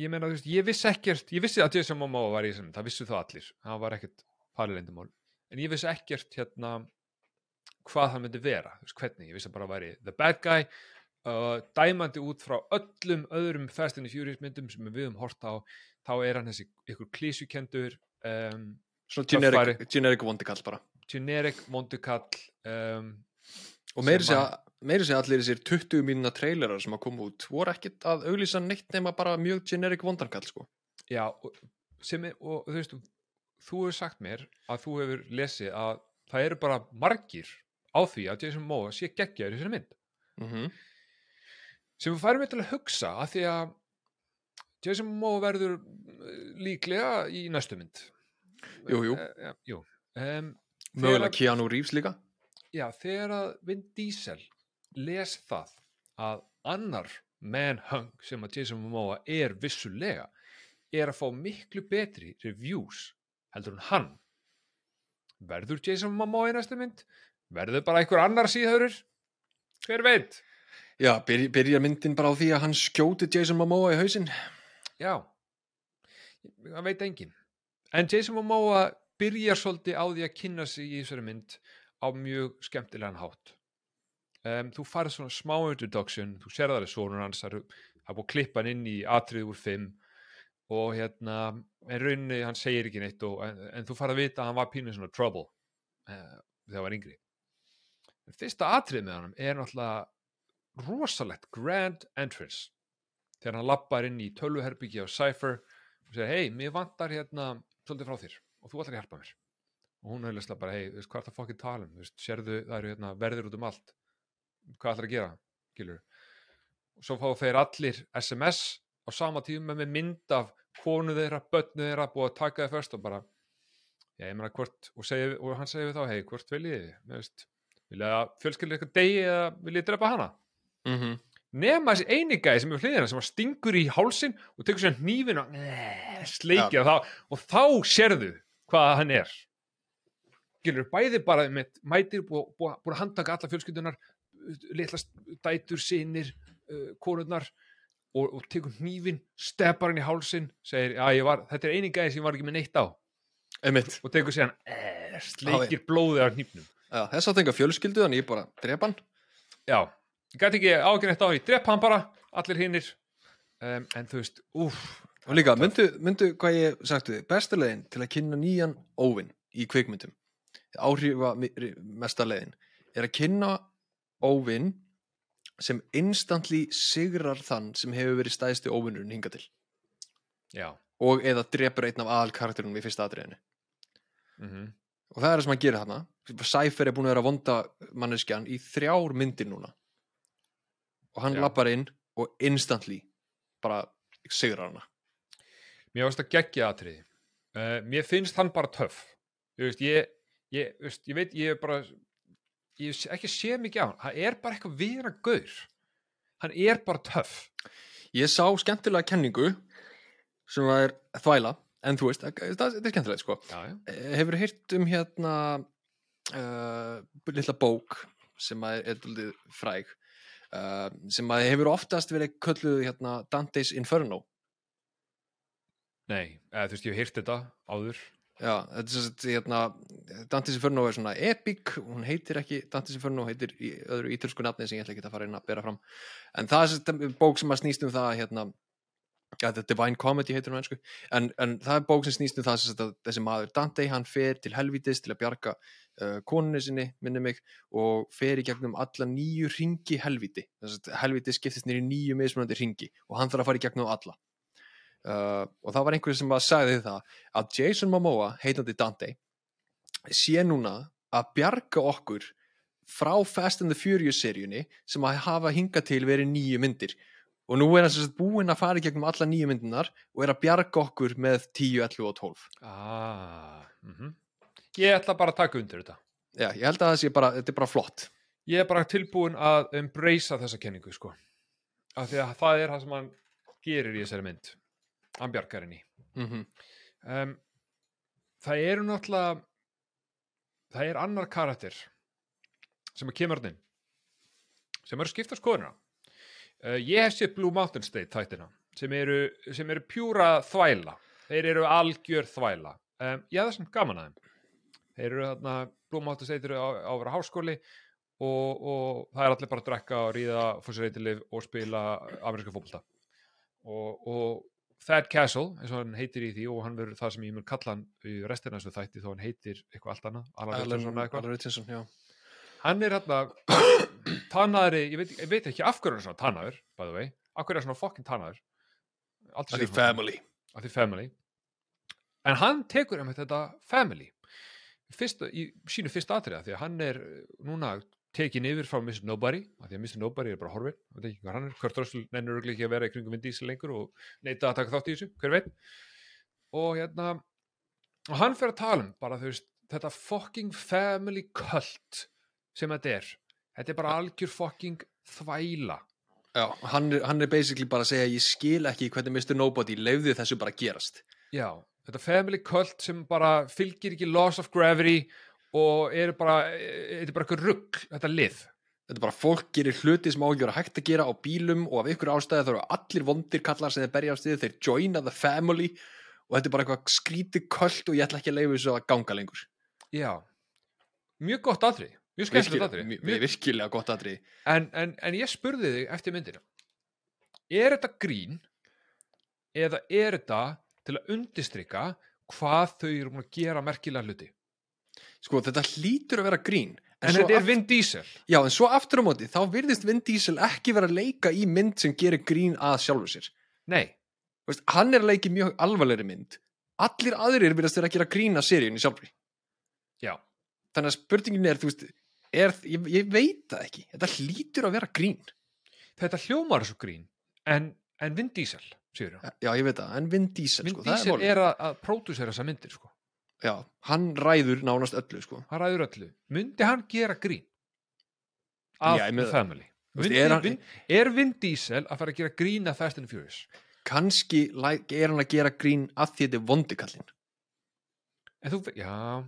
ég meina þú veist, ég vissi ekkert ég vissi að Jason Momoa var í þessum það vissu það allir, það var ekkert farlendumál en ég vissi ekkert hérna hvað það myndi vera þú veist, hvernig, ég vissi að bara væri the bad guy uh, dæmandi út frá öllum öðrum Fast and Furious myndum sem við höfum hort á. Þá er hann þessi ykkur klísukendur um, generic, generic vondikall bara. Generic mondukall um, og meiri Sem segja, meiri segja allir þessir 20 mínuna trailerar sem að koma út voru ekkit að auglýsa neitt nema bara mjög generic vondarkall sko. Já, og, sem er, og þú veist, þú hefur sagt mér að þú hefur lesið að það eru bara margir á því að Jason Momoa sé geggjaður í þessari mynd mm sem við færum til að hugsa að því að Jason Momoa verður eh, líklega í næstu mynd Jú, jú. Ja, jú. Um, mögulega Keanu Reeves líka Já, þegar að Vin Diesel les það að annar manhung sem að Jason Momoa er vissulega er að fá miklu betri reviews heldur en hann. Verður Jason Momoa í næstu mynd? Verður bara einhver annar síðhörur? Hver veit? Já, byrja, byrja myndin bara á því að hann skjóti Jason Momoa í hausinn. Já, það veit engin en Jason Momoa byrjar svolítið á því að kynna sig í þessari mynd á mjög skemmtilegan hátt um, þú farið svona smá introduction þú sér það er sonur hans það er búið að klippa hann inn í atrið úr 5 og hérna en rauninni hann segir ekki neitt og, en, en þú farið að vita að hann var pínu svona trouble uh, þegar hann var yngri. En fyrsta atrið með hann er náttúrulega rosalegt grand entrance. Þegar hann lappar inn í tölvuherbyggi á Cypher og segir hei, mér vantar hérna svolítið frá þér og þú ætlar að hjálpa mér. Og hún hefði bara, hei, hvað er það fokkið talum sérðu, það eru hérna, verður út um allt hvað ætlar að gera, gilur og svo fá þeir allir SMS á sama tíma með mynd af konu þeirra, börnu þeirra, búið að taka þið först og bara já, ég meina hvort, og, segi, og hann segir við þá, hei, hvort viljið þið, vilja að fjölskylda ykkur degi eða viljið drepa hana? Mm -hmm. nema þessi eini gæði sem er hliðina sem stingur í hálsin og tekur sér hnífin og sleikja þá og þá sérðu hvað hann er. Gilur, bæði bara með mætir búið búi, búi að handtaka alla fjölskyldunar litlast dætur sinir uh, konurnar og, og tekur hnífin, steppar hann í hálsin segir, já ég var, þetta er eini gæði sem ég var ekki með neitt á. Einmitt. Og tekur sér hann eh, sleikir blóðið af hnífnum. Já, þess að tenga fjölskyldu þannig ég bara drepa hann. Já, ég gæti ekki ágjörnett á því. Drepa hann bara, allir hinnir um, en þú veist, úff. Og líka, myndu, myndu hvað ég sagtu leiðin til að kynna nýjan óvinn í kvikmyndum áhrifa mesta leiðin er að kynna óvinn sem instantly sigrar þann sem hefur verið stæðsti óvinnurinn hinga til. Já, og eða drepur einn af aðal karakterunum í fyrsta atriðinu. Mhm. Og það er það sem hann gerir þarna. Cypher er búin að vera vonda manneskjan í þrjár myndir núna. Og hann Já. lappar inn og instantly bara sigrar hana. Mér finnst það geggja atriði. Uh, mér finnst hann bara töff. Ég, ég, veist, ég veit ég er bara ég ekki sé mikið á hann. Hann er bara eitthvað vera gaur. Hann er bara töff. Ég sá skemmtilega kenningu sem er þvæla en þú veist, það er skemmtilegt sko. Já, já. Eh, Hefur heyrt um hérna uh, litla bók sem að er daldið fræg uh, sem að hefur oftast verið kölluð hérna Dante's Inferno? Nei, eða, þú veist, ég hef heyrt þetta áður Já, þetta er sagt hérna Dante's Inferno er svona epic hún heitir ekki Dante's Inferno heitir í öðru ítölsku nafni sem ég ætla ekki að fara inn að bera fram. En það er sagt bók sem að snýst um það hérna ja, The Divine Comedy heitir hún einsku en, en það er bók sem snýst um það að þessi maður Dante hann fer til helvítis til að bjarga uh, konunni sinni, minni mig og fer í gegnum alla nýju ringi að helvíti skiptist nýju mismunandi ringi og hann þarf að fara í gegnum alla uh, og það var einhverju sem að sagði það að Jason Momoa, heitandi Dante sé núna að bjarga okkur frá Fast and the Furious seríunni sem að hafa hingað til verið nýju myndir. Og nú er sagt búinn að fara í gegnum alla nýju myndinar og er að bjarga okkur með 10, 11 og 12 ah, mm ég ætla bara að taka undir þetta. Já, ég held að það sé bara, þetta er bara flott. Ég er bara tilbúin að embracea þessa kenningu sko. Af því að það er það sem hann gerir í þessari mynd hann bjargar henni. Mm -hmm. um, það eru náttúrulega það er annar karakter sem að kemur hann sem eru skipta skoðuna uh, ég hef séð Blue Mountain State þættina sem eru, sem eru pjúra þvæla. Þeir eru algjör þvæla. Um, ég hef það sem gaman að þeim. Þeir eru þarna, Blue Mountain State eru á, á að vera háskóli og, og það er allir bara að drekka og ríða fórsreitilif og spila ameríska fólkta og, og Thad Castle, eins og hann heitir í því og hann verður það sem ég mun kalla hann í restina þessu þætti þó hann heitir eitthvað allt annað Alan Richardson, hann er hérna tannaðri, ég veit, ég veit ekki af hverju hann er svona tannaður, by the way. Af hverju er hann svona fokkin tannaður af því family. Family. En hann tekur um þetta family. Fyrst, í sínu fyrsta atriða því að hann er núna tekin yfir frá Mr. Nobody af því að Mr. Nobody er bara horfin það er ekki hvað hann er, Kurt Russell nennur ekki að vera í kringum Vin Diesel lengur og neita að taka þátt í þessu, hver veit og hérna og hann fyrir að tala um bara þú veist þetta fucking family cult sem þetta er þetta er bara algjör fucking þvæla Já, hann er, hann er basically bara að segja ég skil ekki hvernig Mr. Nobody leiði þessu bara gerast Já, þetta family cult sem bara fylgir ekki loss of gravity og er bara, þetta er bara eitthvað rugg þetta lið. Þetta er bara fólk gerir hluti sem ágjör að hægt að gera á bílum og af ykkur ástæði þá eru allir vondir kallar sem þeir berja á stiði, þeir joina the family og þetta er bara eitthvað skrítið köld og ég ætla ekki að leiða þessu að ganga lengur. Já, mjög gott aðrið mjög skemmtilegt Virkilega, mjög, virkilega gott aðrið en, en, en ég spurði þig eftir myndina. Er þetta grín eða er þetta til að undistrykka hvað þau eru að gera merkilega hluti Sko þetta hlýtur að vera grín en, svo þetta er Vin Diesel Já, en svo aftur á móti, þá virðist Vin Diesel ekki vera að leika í mynd sem gerir grín að sjálfur sér. nei, Þú Veist, hann er að leika í mjög alvarlegri mynd. Allir aðrir virðast vera að gera grín að seríunni sjálfri. já Þannig að spurningin er, þú veist, er, ég, ég veit það ekki. Þetta hlýtur að vera grín. þetta hljómar svo grín en, en Vin Diesel, séu Já, ég veit það, en Vin Diesel, Vin sko, er Diesel málið. er að, að pródúsera þessa myndir sko. Já, hann ræður nánast öllu, sko. hann ræður öllu, myndi hann gera grín af Já, meina- Family veist, Myndi, er hann- Vin, er Vin Diesel að fara að gera grín af Fast and Furious Kanski læ- er hann að gera grín að því þetta er vondikallin. en þú, já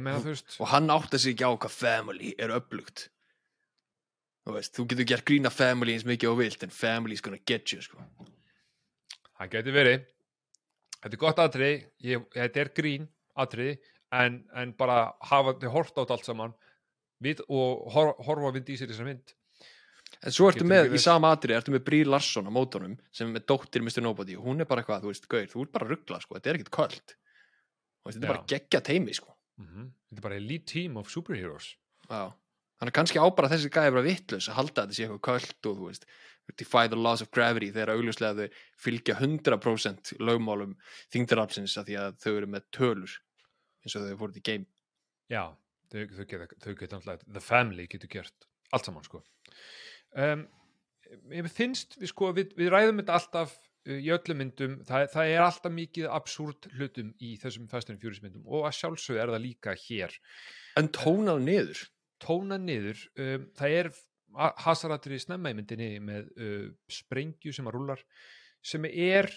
meina veist Og hann átti sig ekki á hvað family er upplugt. Þú veist, þú getur gert grín að family eins mikið og vilt, en family's gonna get you, sko. Það geti verið Þetta er gott atriði ég, Þetta er grín atriði en, en bara hafa þið hort át allt saman við, og hor, horfa vind í sér þessar mynd En svo ertu Getur með, í sama atrið, ertu með Brí Larsson á mótunum sem er dóttir Mr. Nobody og hún er bara eitthvað, þú veist, gauð, þú ert bara ruggla, sko, þetta er ekkert kvöld. Þetta er bara geggja teimi, sko. mm Þetta er bara elite team of superheroes Já. Þannig að kannski á bara þessi gæði bara vittlus að halda þetta sé eitthvað kvöld og þú veist, defy the laws of gravity þegar augljóslega þau fylgja 100% lögmálum þingdarafsins að því að þau eru með tölur eins og þau fóruð í game. Já, þau, þau geta, þau geta alltaf, the family getur gert allt saman sko um, Ég finnst, við sko við, við ræðum þetta alltaf uh, í öllum myndum, það, það er alltaf mikið absúrt hlutum í þessum Fast and Furious myndum og að sjálfsögðu er það líka hér En tónað niður. tóna niður um, það er hasaratrið snemma í myndinni með uh, sprengju sem að rúlar sem er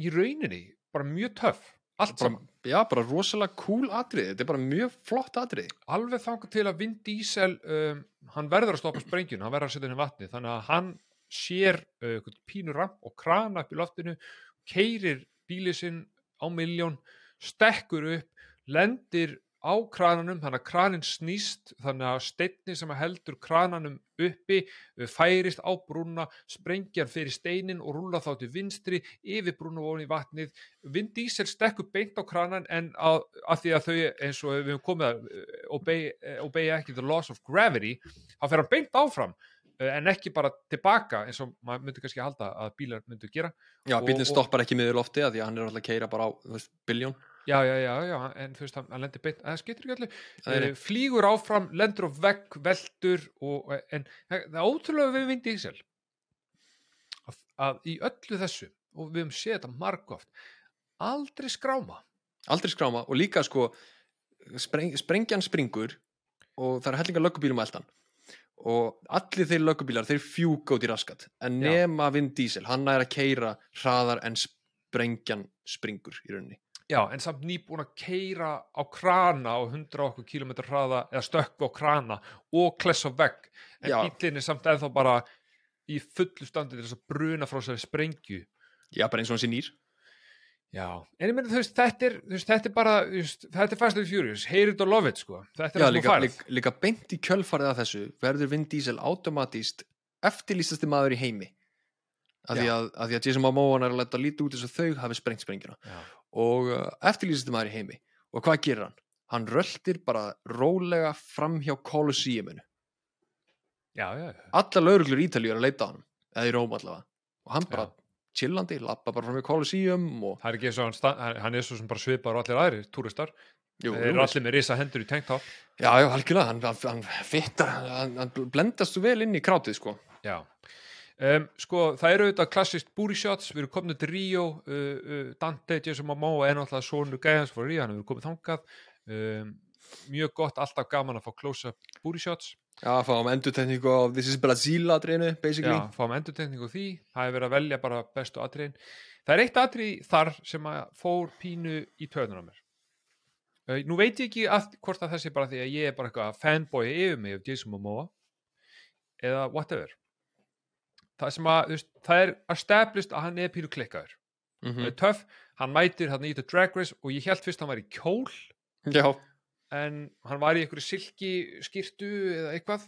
í rauninni bara mjög töff allt Bara, saman, já, bara rosalega cool atrið, þetta er bara mjög flott atrið. alveg þangað til að Vin Diesel um, hann verður að stoppa sprengjun hann verður að setja henni vatni þannig að hann sér uh, pínur ramp og krana upp í loftinu keirir bílið sinn á miljón stekkur upp, lendir á krananum þannig að kranin snýst þannig að steinni sem heldur krananum uppi uh, færist á brúna sprengjar fyrir steinin og rúla þá til vinstri yfir brúna og ofan í vatnið. Vin Diesel stekkur beint á kranan en að, að því að þau eins og við hefum komið að uh, obey, uh, obey ekki the laws of gravity þá fer hann beint áfram en ekki bara tilbaka eins og maður myndi kannski halda að bílar myndu gera. Já, bílinn stoppar ekki miður lofti að því að hann er alltaf að keira bara á, biljón Já, já, já, já, en þú veist, hann, hann lendir beint, það skiptir ekki nei. uh, flýgur áfram, lendur á vegg, veldur, og, en það er ótrúlega við Vin Diesel að, að í öllu þessu, og við höfum séð þetta margóft, aldrei skráma. aldrei skráma og líka sko spreng, sprengjan springur og það er hellinga löggubílum eldan og allir þeir löggubílar þeir fjúka út í raskat en nema Vin Diesel, hann er að keira hraðar en sprengjan springur í rauninni Já, en samt nýbúin að keira á krana á 100 okkur kilometrar hraða eða stökku á krana og klessa vegg, en Já. bíllinn er samt eða bara í fullu standi til þess að bruna frá sér sprengju. já, bara eins og hann sé nýr Já, en ég meina þú veist, þetta er, veist, þetta er bara, veist, þetta er Fast and Furious, hate it or love it, sko. Þetta er já, líka, líka, líka beint í kjölfarið af þessu verður Vin Diesel automatíst eftirlýstasti maður í heimi af því að, að því að Jason Momoa er að leta lítið út þess að þau hafi sprengt sprengjuna Já. Og eftirlýstasti maður í heimi og hvað gerir hann? Hann röltir bara rólega fram hjá Colosseuminu Já, já, já. alla lauruglur í Ítalíu er að leita á hann eða í Róm allavega og hann bara chillandi, lappa bara fram hjá Colosseum og er hann, hann er svo sem bara svipar allir aðrir túristar. jú, Þeir eru allir með risa hendur í tanktop. já, já, algjörlega, hann, hann, hann fittar hann, hann blendast svo vel inn í krátið sko Já. Um, sko, það eru auðvitað klassist booty shots, við erum komin til Ríó, uh, uh, Dante, Jason Momoa er náttúrulega sonur gæðans frá Ríó, hann hefur komið þangað. Um, mjög gott, alltaf gaman að fá close-up booty shots. Já, fáum endurtekningu á This is Brazil atriðinu, basically. Já, fáum endurtekningu á því, það hefur verið að velja bara bestu atriðin. Það er eitt atrið þar sem að fór pínu í töðun á mér. Uh, nú veit ég ekki að, hvort að þessi bara því að ég er bara eitthvað fanboy yfir mig af Jason Momoa eða whatever. Það sem að, þú veist, það er established að hann er pínu klikkaður. Mm Það er töff, hann mætir hann í The Drag Race og ég held fyrst að hann var í kjól Já, en hann var í einhverju silki skirtu eða eitthvað.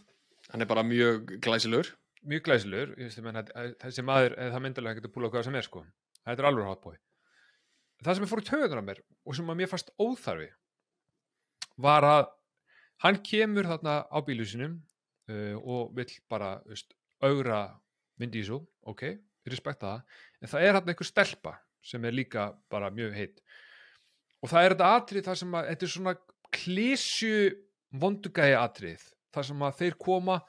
Hann er bara mjög glæsilegur. mjög glæsilegur ég veist, að- þessi maður, það myndilega getur púla hvað sem er sko, þetta er alveg hotboy. Það sem ég fór í töðunar af mér og sem að mér fannst óþarfi var að hann kemur þarna á bílu sinum uh, og vill bara veist, augra Vin Diesel ok, ég respekta það en það er hann einhver stelpa sem er líka bara mjög heitt og það er þetta atrið þar sem að þetta er svona klísju vondugæði atrið þar sem að þeir koma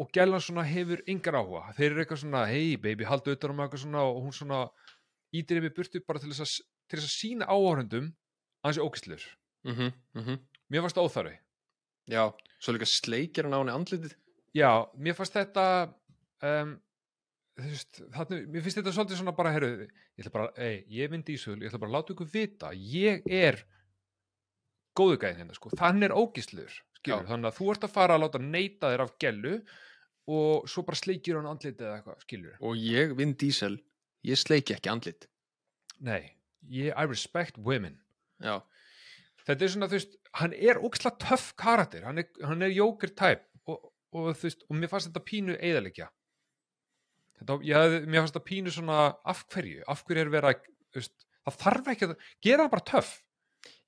og gælan svona hefur yngar áhuga þeir eru eitthvað svona, hei baby, haldu utan um eitthvað svona og hún svona ítir yfir burtu bara til þess að, til þess að sína áhörundum að þessi ókistlur Mm -hmm, mm -hmm. mér fannst það óþarfi Já, svo líka sleikir hann á henni andlitið. já, mér fannst þetta um, þarna, mér finnst þetta svolítið svona bara, herru, ég ætla bara ei, ég vinn dísul, ég ætla bara að láta ykkur vita ég er góðu gæðin hérna, sko, þannig er ógislur skilur, Já. þannig að þú ert að fara að láta neyta þér af gellu og svo bara sleikir hann andlitið eða eitthvað, skilur Og ég, Vin Diesel, ég sleiki ekki andlit. nei, ég, I respect women. Já, þetta er svona, þú veist, hann er ógislega töff karakter, hann er, hann er jóker tæp og, og þú veist, og mér fannst þetta pínu eðalikja þetta, ég mér fannst þetta pínu svona af hverju, af hverju er verið að veist, það þarf ekki að, gera það bara töff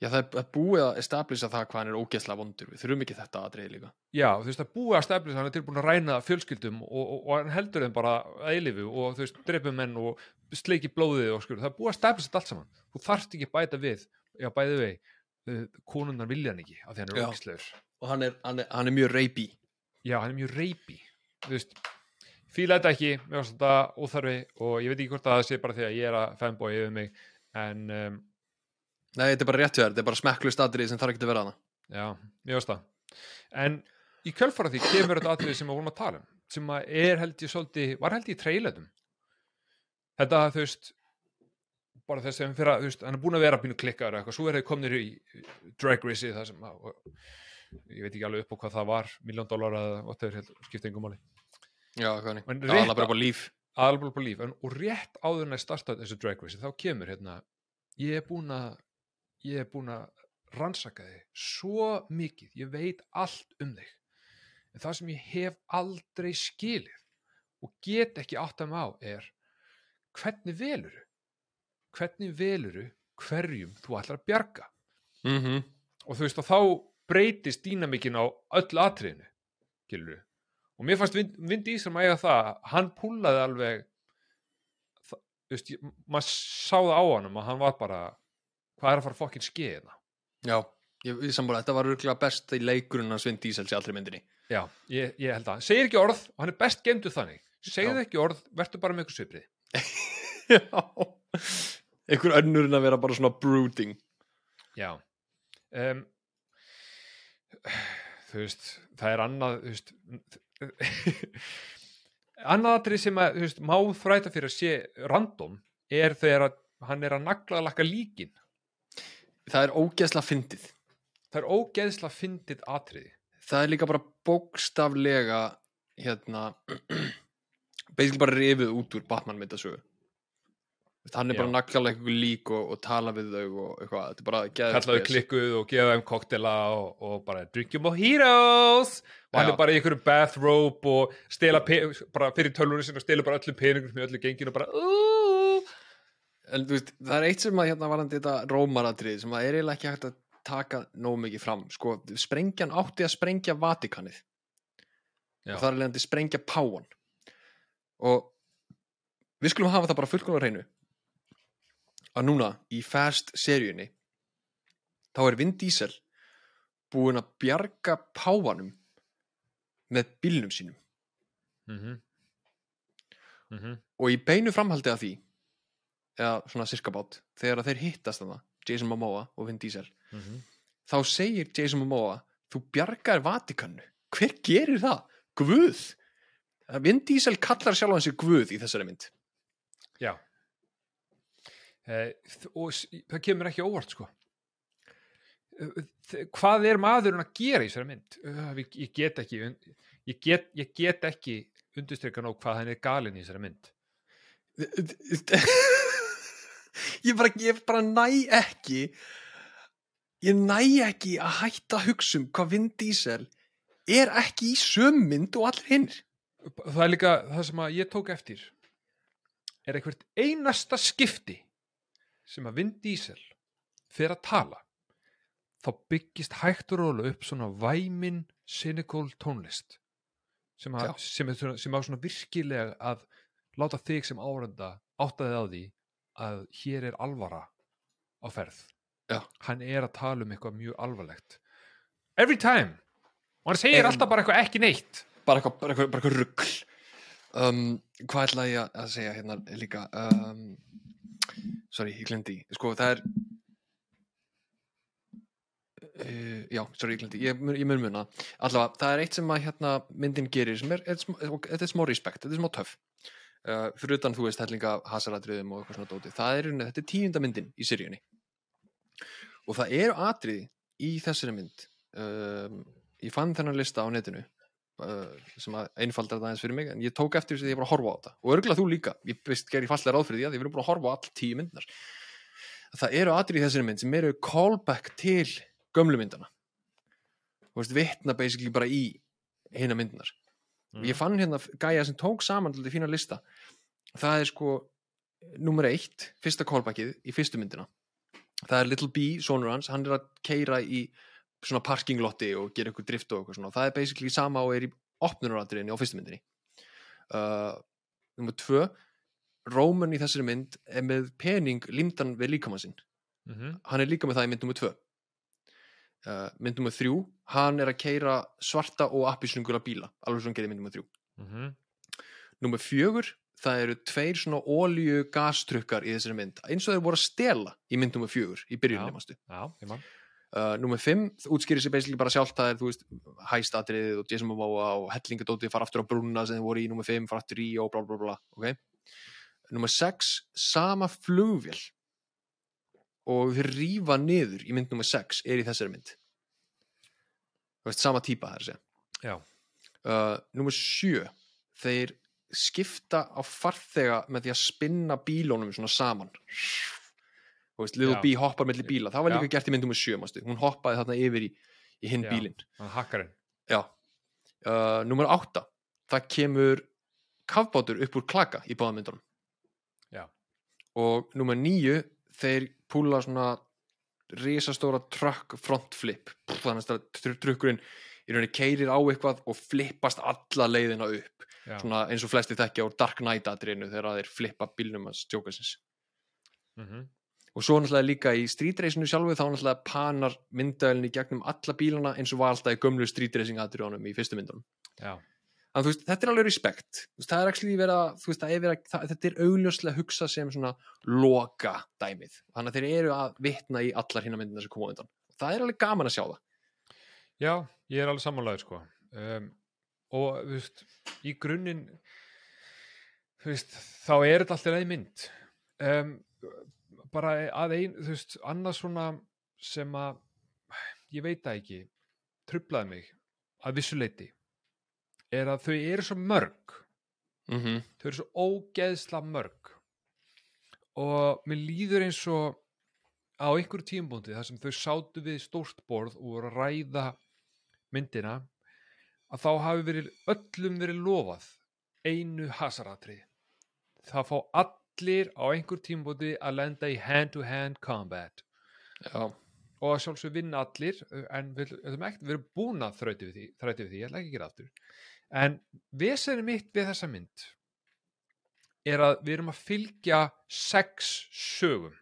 Já það er- búið að establisa það hvað hann er ógeðslega vondur. Við þurfum ekki þetta atriði líka. já, þú veist, það búið að stefnir hann er tilbúin að ræna fjölskyldum og, og, og hann heldur þeim bara eilifu og þú veist, dreipum menn og sleiki blóðið og skur, það er búið að þetta allt saman þú þarft ekki bæta við, já, bæði við uh, konunnar vilja hann ekki af því hann er Já. ógislegur Og hann er, hann er, hann er mjög reypi. já, hann er mjög reypi þú veist, fíla þetta ekki mér finnst þetta óþarfi og ég veit ekki hvort að það sé bara því að ég er að fanboy yfir mig en um, Nei, þetta er bara rétt hjá þér. Þetta er bara smekklust atriði sem þarf ekki að vera hana. já, mér finnst það en í kjölfara því kemur þetta atrið sem við vorum að tala um sem að er held ég svolítið, var held ég í trailetum þetta þú veist bara þess að að, þú veist, hann er búin að vera pínu klikkaður og eitthvað, svo er þeir komnir í drag race það að, ég veit ekki alveg upp á hvað það var, miljón dólar whatever, skipta yngum máli Já, er. Það er bara bara líf. aðalból på líf en, og rétt áður en að starta þessu drag race þá kemur hérna ég er búin að ég er búin að rannsaka þig svo mikið, ég veit allt um þig en það sem ég hef aldrei skilið og get ekki átt að má er hvernig veluru hvernig veluru hverjum þú ætlar að bjarga mm -hmm. og þú veist og þá breytist dýnamikinn á öll atriðinu gilur og mér fannst Vin, Vin Diesel að eiga það hann púlaði alveg það, þú veist, ég- maður sá það á hann að hann var bara hvað er að fara fokkin skeiðina Já, ég, ég sammála, þetta var örgulega best í leikurinn að Svin Diesel í allri myndinni. Já, ég, ég held að, segir ekki orð og hann er best gemdur þannig, segðu Já. ekki orð verður bara með ykkur sviprið Já. Einhver önnur en að vera bara svona brooding. Já. Um, Þú veist það er annað þú veist, annað atrið sem að veist, má þræta fyrir að sé random er þegar að hann er að nagla lakka líkin. Það er ógeðslega fyndið. Það er ógeðsla fyndið atriði. Það er líka bara bókstaflega hérna basically bara rifið út úr Batman myndasögu hann er bara naglala eitthvað lík og, og tala við þau og eitthvað, þetta er bara kallaðu klikkuð og gefa þeim koktela og, og bara drink your mojitos. Og hann Já. er bara í einhverju bathrobe og stela bara fyrir tölvunni sinni og stela bara öllum peningum með öllu genginu og bara uh, en þú veist, það er eitt sem að hérna varandi þetta rómaratrið sem að er eiginlega ekki hægt að taka nóg mikið fram, sko, sprengjan átti að sprengja Vatikanið Já. og það er leiðandi sprengja Páan og við skulum hafa það bara fullkomlega á hreinu að núna í Fast seríunni þá er Vin Diesel búinn að bjarga Páanum með bílnum sínum. Mhm. Mhm. Og í beinu framhaldi af því eða svona sirkabát þegar að þeir hittast þarna, Jason Momoa og Vin Diesel mhm. þá segir Jason Momoa þú bjargar Vatikannu hver gerir það? Guð! Vin Diesel kallar sjálf hans Guð í þessari mynd. Já og s- það kemur ekki óvart sko. Eh, þ- hvað er maðurinn að gera í þessari mynd? Eh, ég, get ekki ég get, ég get ekki undirstryka nóg hvað hann er galinn í þessari mynd. Ég bara, ég bara næ ekki ég næ ekki að hætta hugsa um hvað Vin Diesel er ekki í sömu mynd og allir hinn það er líka það sem að ég tók eftir. Er eitthvað einasta skipti sem að Vin Diesel fer að tala þá byggist hægt og rólu upp svona væmin cynical tónlist sem, að, sem, er, sem á svona virkilega að láta þig sem árenda áttaði á því að hér er alvara á ferð. Já. hann er að tala um eitthvað mjög alvarlegt. Every time. Og hann segir En- alltaf bara eitthvað ekki neitt. Bara eitthvað, bara eitthvað, bara eitthvað rugl. Um, hvað ætla ég að segja hérna líka? Um, sorry, ég glemdi sko það er uh, já, sorry, ég glemdi ég, ég mun muna, allavega það er eitt sem að hérna myndin gerir sem er, þetta er smá respekt, þetta er smá töff. Uh, fyrir utan þú veist hellinga hasaradriðum og eitthvað svona dóti, það er, þetta er tíunda myndin í seríunni. Og það eru atriði í þessari mynd. Um, ég fann þennan lista á netinu sem að einfaldar það aðeins fyrir mig en ég tók eftir þess að ég var að horfa á þetta. Og örgulega þú líka, ég veist ger ég fallega ráð fyrir því að ég verið búin að horfa á all tíu myndnar það eru atrið í þessari mynd sem eru callback til gömlu myndana þú veist, vitna basically bara í hina myndnar Mm. ég fann hérna gæja sem tók saman til fína lista. Það er sko nummer eitt, fyrsta callbackið í fyrstu myndina. Það er Little B, sonur hans, hann er að keira í svona parkinglotti og gera eitthvað drift og eitthvað svona, það er basically sama og er í opnunaratriðinni á fyrstu myndinni. Uh, nummer tvö Róman í þessari mynd er með pening limdan við líkamann sinn. Mhm. hann er líka með það í mynd nummer tvö. Uh, mynd nummer þrjú hann er að keira svarta og appisnungula bíla alveg svona gerði mynd nummer þrjú. Mhm. nummer fjögur, það eru tveir svona ólíu gastrukkar í þessari mynd eins og þeir voru að stela í mynd nummer fjögur í byrjunni, Uh, nummer 5 útskýrir sér basically bara sjálft það er þú veist hæstatriðið og Jason Momoa og hellingadótið fara aftur á brúna sem þið voru í nummer 5 fara aftur í og bla bla bla ok? Nummer 6 sama flugvél og þeir rífa niður í mynd nummer 6 er í þessari mynd. Veist sama típa það er að segja. Já. uh, nummer 7 þeir skipta á farþega með því að spinna bílónum svona saman veist, Little. B hoppar melli bíla, það var líka gert í myndum með sjö, mástu. hún hoppaði þarna yfir í, í hinn bílinn. uh, nummer átta. Það kemur kafbátur upp úr klaka í báðamyndunum Já. og nummer níu þeir púla svona risastóra truck front flip. Þannig að tr- trukkurinn í rauninni keirir á eitthvað og flippast alla leiðina upp. Svona eins og flesti þekkja úr Dark Knight atriðinu þegar þeir flippa bílnum að stjókasins mm og svo náttúrulega líka í Street Racinu sjálfu þá náttúrulega panar myndavelin í gegnum alla bílana eins og var alltaf í gömlu Street Racing atriðunum í fyrstu myndunum. Þannig, þú veist, þetta er alveg respekt. Það er actually verið að, þú veist, er verið að það, þetta er augljóslega hugsa sem svona loka dæmið, þannig að þeir eru að vitna í allar hinna myndina sem koma undan. Það er alveg gaman að sjá það. Já, ég er alveg sammálaður sko. Um, og þú veist í grunninn þú veist, þá er þetta alltaf leið mynd bara að ein, þú veist, annað svona sem að ég veit það ekki trublaði mig að vissuleiti er að þau eru svo mörg. Mm -hmm. þau eru svo ógeðsla mörg. Og mér líður eins og á einhverju tímbúndi þar sem þau sátu við stórt borð og voru að ræða myndina að þá hafi verið öllum verið lofað einu hasaratrið það fá allir á einhverju tímbúndi að lenda í hand-to-hand combat. Já, og að sjálfsög vinna allir en við verið búin að þrauti við því, þrauti við því, ég ætla ekki að gera aftur. En vesenið mitt við þessa mynd er að við erum að fylgja sex sögum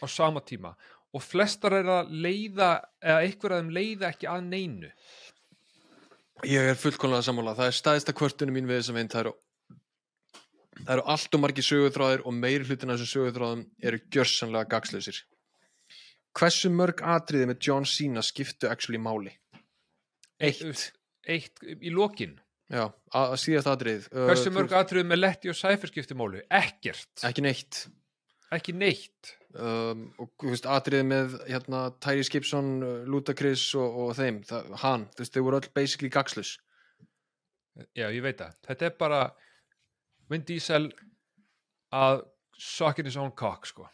á sama tíma og flestar er að leiða eða einhver að þeim leiða ekki að neinu. Ég er fullkonlega sammála. Það er staðista kvörtunum mín við þessa mynd það eru, það eru allt og margir sögutráðir og meiri hlutin af þessum sögutráðum eru gjörsanlega gagslausir hversu mörg atriði með John Cena skiptu actually máli? Eitt. Eitt í lokin. Já, að síðast atriðið. Hversu mörg atriðu með letti og sæfir skipti máli? Ekkert, Ekki neitt. Ekki neitt. Um, og þú veist, atriðið með hérna, Tyrese Gibson, uh, Ludacris og, og þeim, það, hann, þú veist, þau voru öll basically gagslus já ég veit það, þetta er bara Vin Diesel að suck in his own cock sko.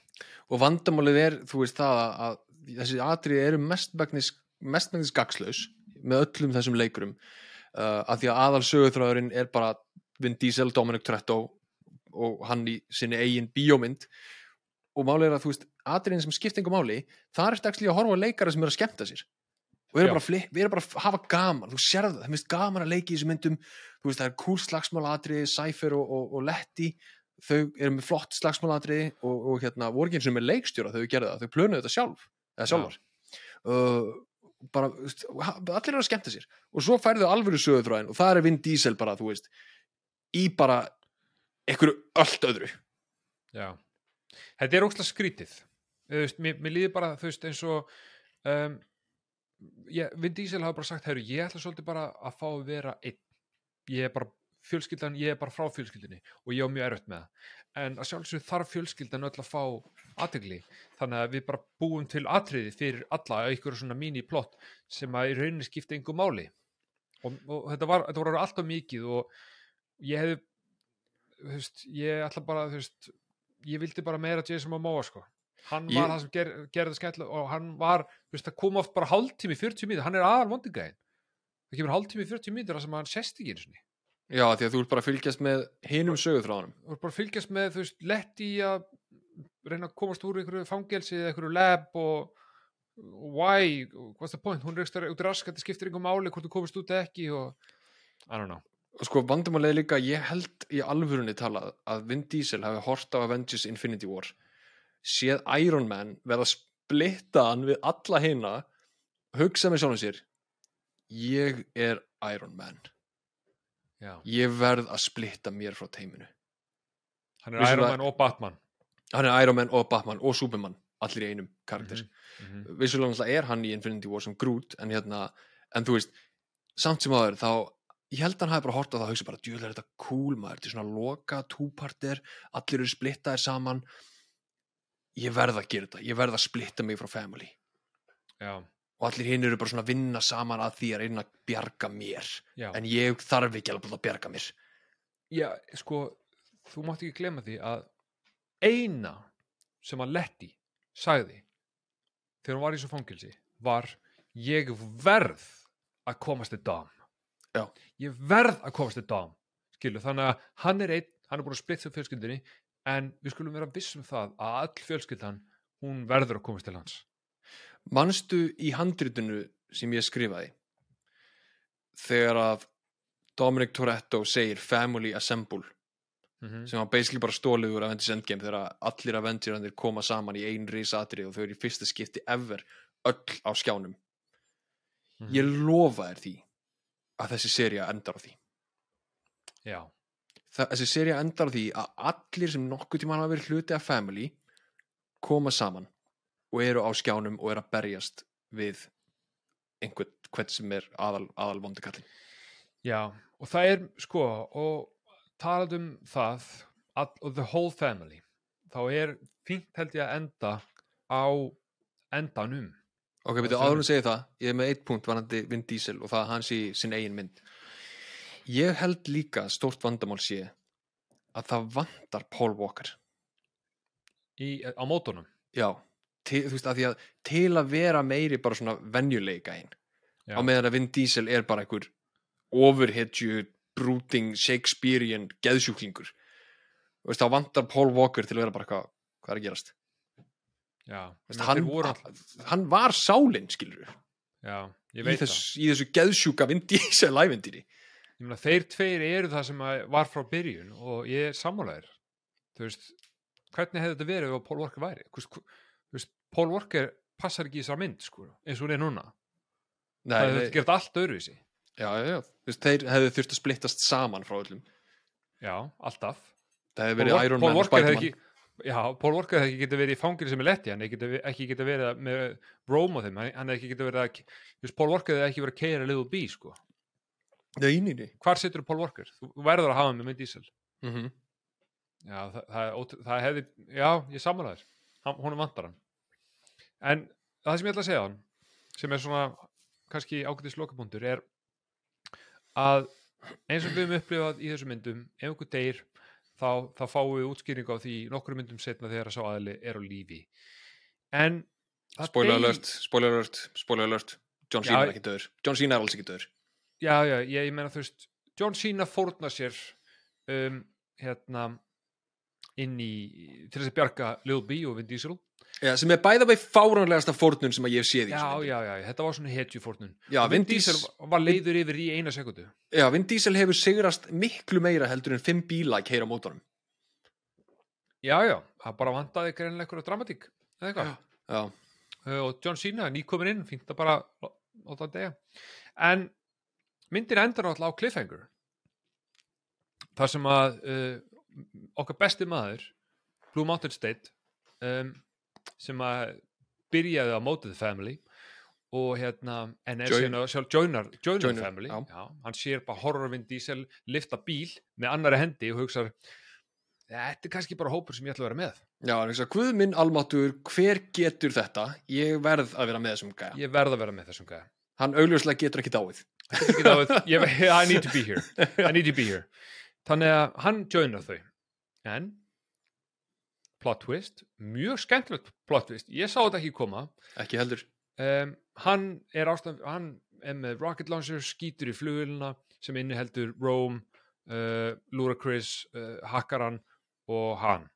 Og vandamálið er, þú veist það að, þessi atriði eru mestmægnis mestmægnis gagslaus með öllum þessum leikurum. Uh, að því að aðal sögutráðurinn er bara Vin Diesel, Dominic Toretto og hann í sinni eigin bíómynd. Og málið er að þú veist atriðin sem skipta yngur máli, það er stakkslega að horfa leikara sem eru að skemmta sér og erum, bara, að fli- við erum bara að hafa gaman þú sérð það, það finnst gaman að leiki í þessum myndum. Þú veist það er cool slagsmálatriði Cypher og, og, og Letty þau eru með flott slagsmálatriði og, og hérna voru ekki eins og með leikstjóra þau gerðu það, þau plönuðu þetta sjálf eða sjálfar. Uh, bara, allir eru að skemmta sér. Og svo færðu alvöru sögutræðin og það er Vin Diesel bara, þú veist í bara einhverju allt öðru. Já, þetta er ókslega skrítið veist, mér, mér líður bara þú veist, eins og um, ég, Vin Diesel hafa bara sagt herru, ég ætla svolítið bara að fá að vera einn. Ég er bara fjölskyldan ég er bara frá fjölskyldinni og ég á mjög erfitt með það. En að sjálfsög þarf fjölskyldan öll að fá aðtegli þannig að við bara búum til atriði fyrir alla einhverju svona mini-plott sem að í rauninni skipta einhver máli. Og, og þetta var, þetta var alltaf mikið og ég hefði þú veist, ég ætla bara þú veist, ég vildi bara meira Jason Momoa sko hann Ég- var það sem ger, gerði skemmtilega og hann var, þú veist, það kom oft bara hálftími 40 mínútur, hann er aðal vondingæðin það kemur hálftími 40 mínútur þar sem hann sest ekki einu sinni. Já, því að þú ert bara að fylgjast með hinum sögutráðunum þú er bara að fylgjast með, þú veist, lett í að reyna að komast úr einhverju fangelsi eða einhverju lab og og why, what's the point? Hún ekstra út rask, þetta skiptir einhver máli hvort þú komast út eða ekki og I don't know. Og sko vandamálið er líka, ég held í alvörunni talað að Vin Diesel hafi hort á Avengers Infinity War séð Iron Man verða að splitta hann við alla hina hugsa með sjálfum sér ég er Iron Man. Já. ég verð að splitta mér frá teiminu. Hann er Vissulega- Iron Man og Batman. Hann er Iron Man og Batman og Superman allir í einum karakter. Mhm, mhm. vissulega náttúrulega er hann í Infinity War sem Groot en hérna, en þú veist samt sem aður þá ég held að hann hafi bara hort á það og hugsa bara, djúlega er þetta cool maður, þetta er svona loka, túpartir allir eru splittaðir saman ég verð að gera þetta. Ég verð að splitta mig frá family. Já, og allir hinn eru bara svona að vinna saman að því að reyna að bjarga mér. Já. en ég þarf ekki alveg að bjarga mér. Já, sko þú mátt ekki glemma því að eina sem að Letty sagði þegar hún var í svo fangilsi var ég verð að komast til Dom Já. ég verð að komast til Dom skilu, þannig að hann er einn hann er búin að splitta upp fjölskyldinni en við skulum vera vissum það að all fjölskyldan hún verður að komast til hans Manstu í handritinu sem ég skrifaði? Þegar að Dominic Toretto segir Family Assemble mm -hmm. sem var basically bara stólið úr Avengers Endgame þegar allir Avengerandir koma saman í einn risatri og þau eru í fyrsta skipti ever öll á skjánum. Mhm. ég lofa þér því að þessi seria endar á því. Já, þessi seria endar á því að allir sem nokkuð tíma hafa verið hluti af Family koma saman og eru á skjánum og eru að berjast við einhvern hvern sem er aðal, aðal vondikallin já og það er sko og talað um það all, og the whole family þá er fínt held ég að enda á endanum. Ok, betur áður en segja það ég er með eitt punkt varandi Vin Diesel og það hans í sin eigin mynd ég held líka stórt vandamál sé að það vantar Paul Walker. Í, á mótunum? Já, til, þú veist að því að til að vera meiri bara svona venjuleika einn á meðan að Vin Diesel er bara einhver overhedju, brooding Shakespearean geðsjúklingur Þú veist, þá vantar Paul Walker til að vera bara eitthvað, hvað er að gerast? Já, veist, hann, voru hann var sálinn skilur já, ég í, þess, í þessu geðsjúka Vin Diesel ævendýri Ég meina, þeir tveir eru það sem var frá byrjun og ég er sammálaðir. Þú veist, hvernig hefði þetta verið ef Paul Walker væri? Þú veist, Paul Walker passar ekki í þessar mynd, sko, eins og hún er núna. Nei, það hefði gert allt öðruvísi. já, já, já. Þú veist, þeir hefðu þurft að splittast saman frá öllum Já, alltaf. það hefði verið Iron Man og hefði Spiderman já, Paul Walker hefði ekki getið verið í fangir sem er letti, hann hefði ekki getið verið með Rome og þeim, hann hefði ekki getið verið að, Paul Walker hefði ekki verið að keira Little B, sko. Nei, nei, nei. Hvar situr Paul Walker? Þú verður að hafa hann með mynd dísel. Mm Já, það, það, það hefði, já, ég Hann- honum vantar hann. En það sem ég ætla að segja hann, sem er svona kannski ágætis lokapunktur, er að eins og við höfum upplifað í þessum myndum, ef einhver deyr, þá, þá fáum við útskýringu á því nokkru myndum setna þegar að sá aðli er á lífi. En spoiler alert, spoiler alert, spoiler alert John Cena er ekki döður John Cena er alls ekki döður Já, já, ég, ég meina þú veist, John Cena fórna sér um, hérna inn í, til þess að bjarga Lil B og Vin Diesel. Já, sem er bæða vei fáránlegasta fórnun sem að ég hef séð í Já, já, já, þetta var svona hetjufórnun. Já, Vin Vin Diesel var- leiður yfir í eina sekundu Já, Vin Diesel hefur sigrast miklu meira heldur en fimm bíla að keira mótorum Já, já, það bara vantaði greinlega eitthvað dramatík eða eitthvað. Uh, og John Cena nýkomin inn, fínt að bara láta hann degja en myndin endar náttúrulega á cliffhanger þar sem að uh, okkar besti maður Blue Mountain State um, sem að byrjaði á Motive Family og hérna að sjálf joinar Joinar, Family já. já, hann sér bara horrorvinn dísel lifta bíl með annari hendi og hugsar þetta er kannski bara hópur sem ég ætla að vera með já, en þess að Guð minn almáttur, hver getur þetta? Ég verð að vera með þessum gæja ég verð að vera með þessum gæða Hann augljóslega getur ekki dáið Ekki dáið, ég, I need to be here. I need to be here. Þannig að hann joinar þau. En plot twist, mjög skemmtilegt plot twist, ég sá þetta ekki koma. Ekki heldur. Um, hann er ástæðan hann er með rocket launcher, skýtur í flugulina sem inniheldur Rome uh, Ludacris uh, Hakkaran og hann.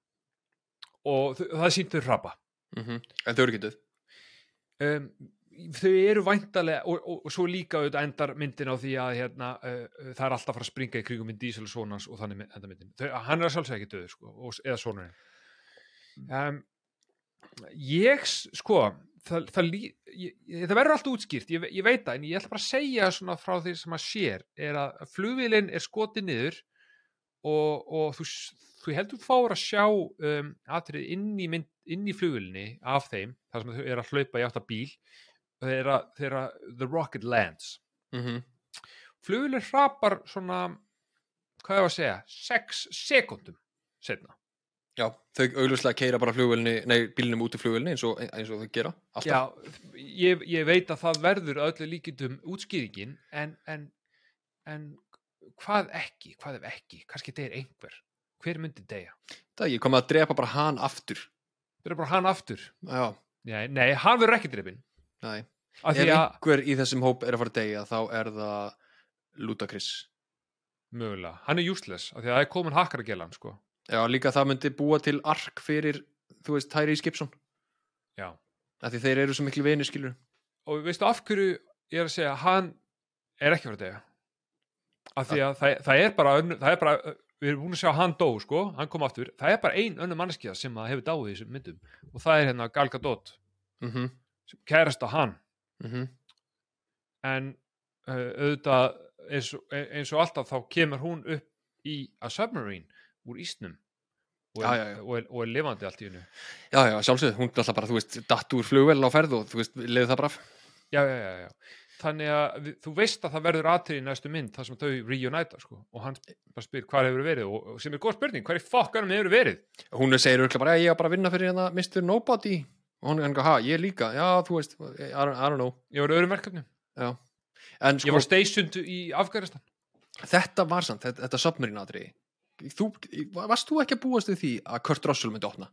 Og það þau hrapa mm En þau eru ekki döð. Um, þau eru væntalega og, og, og svo líka auðvitað endar myndin á því að hérna, uh, uh, það er alltaf að fara að springa í krigum minn Diesel og sonans og þannig enda myndin. Þau, hann er að sjálfsög ekki döður sko, og, eða sonurinn. Um, ég sko það, það, ég, það verður alltaf útskýrt ég, ég veit það en ég ætla bara að segja svona frá því sem að sér er að flugvélinn er skotið niður og, og þú, þú heldur fáur að sjá um, atrið inn í, í flugvélinni af þeim, þar sem þau eru að hlaupa í átt að bíl þeirra, þeirra the rocket lands. Mm -hmm. flugvélinn hrapar svona hvað er að segja, 6 sekundum setna Já, þau augljóslega keira bara flugvélni Nei, bílnum út í flugvélni eins og, eins og þau gera Alltaf. Já, ég, ég veit að það verður öllu líkindum útskýringin en, en, en hvað ekki, hvað ef ekki? Kannski þetta er einhver. Hver myndi deyja? Það ég komið að drepa bara hann aftur. Er bara hann aftur? Já, nei, nei hann verður ekki drefin nei ef að, einhver í þessum hóp er að fara að deyja þá er það Ludacris. Mögulega, hann er useless af því að það er komin hakkar að gela hann sko. Já, líka það myndi búa til ark fyrir þú veist, Tyree Skipson já, af því þeir eru svo miklu vinir skilur og veistu af hverju ég er að segja hann er ekki að fara að deyja? Af því að það, það er bara það er bara, við erum búin að sjá hann dó sko, hann kom aftur, það er bara ein önnu manneskja sem að hefur dáið í þessum myndum. Og það er hérna Gal Gadot. Mm -hmm. sem kærast á hann Mm en uh, auðvitað eins og, eins og alltaf þá kemur hún upp í a submarine úr ísnum og er, Já, já, já. Og er, og er lifandi allt í hennu já, já, sjálfsögð, hún er alltaf bara, þú veist, datt úr flugvel á ferð og þú veist, leiði það bara af. já, já, já, já. þannig að þú veist að það verður atrið í næstu mynd þar sem þau reunita sko og hann bara spyr hvað hefur verið og, sem er góð spurning, hvað er fokkanum hefur verið hún segir örgulega bara, "Já, ég er bara að vinna fyrir hérna Mr. Nobody og hún er hann, ha, ég líka, já, þú veist I don't, I don't know, ég var öðrum verkefnum, já. En ég sko, var stationed í Afganistan. Þetta var samt, þetta, þetta submarine þú, varst þú ekki að búast við því að Kurt Russell myndi opna?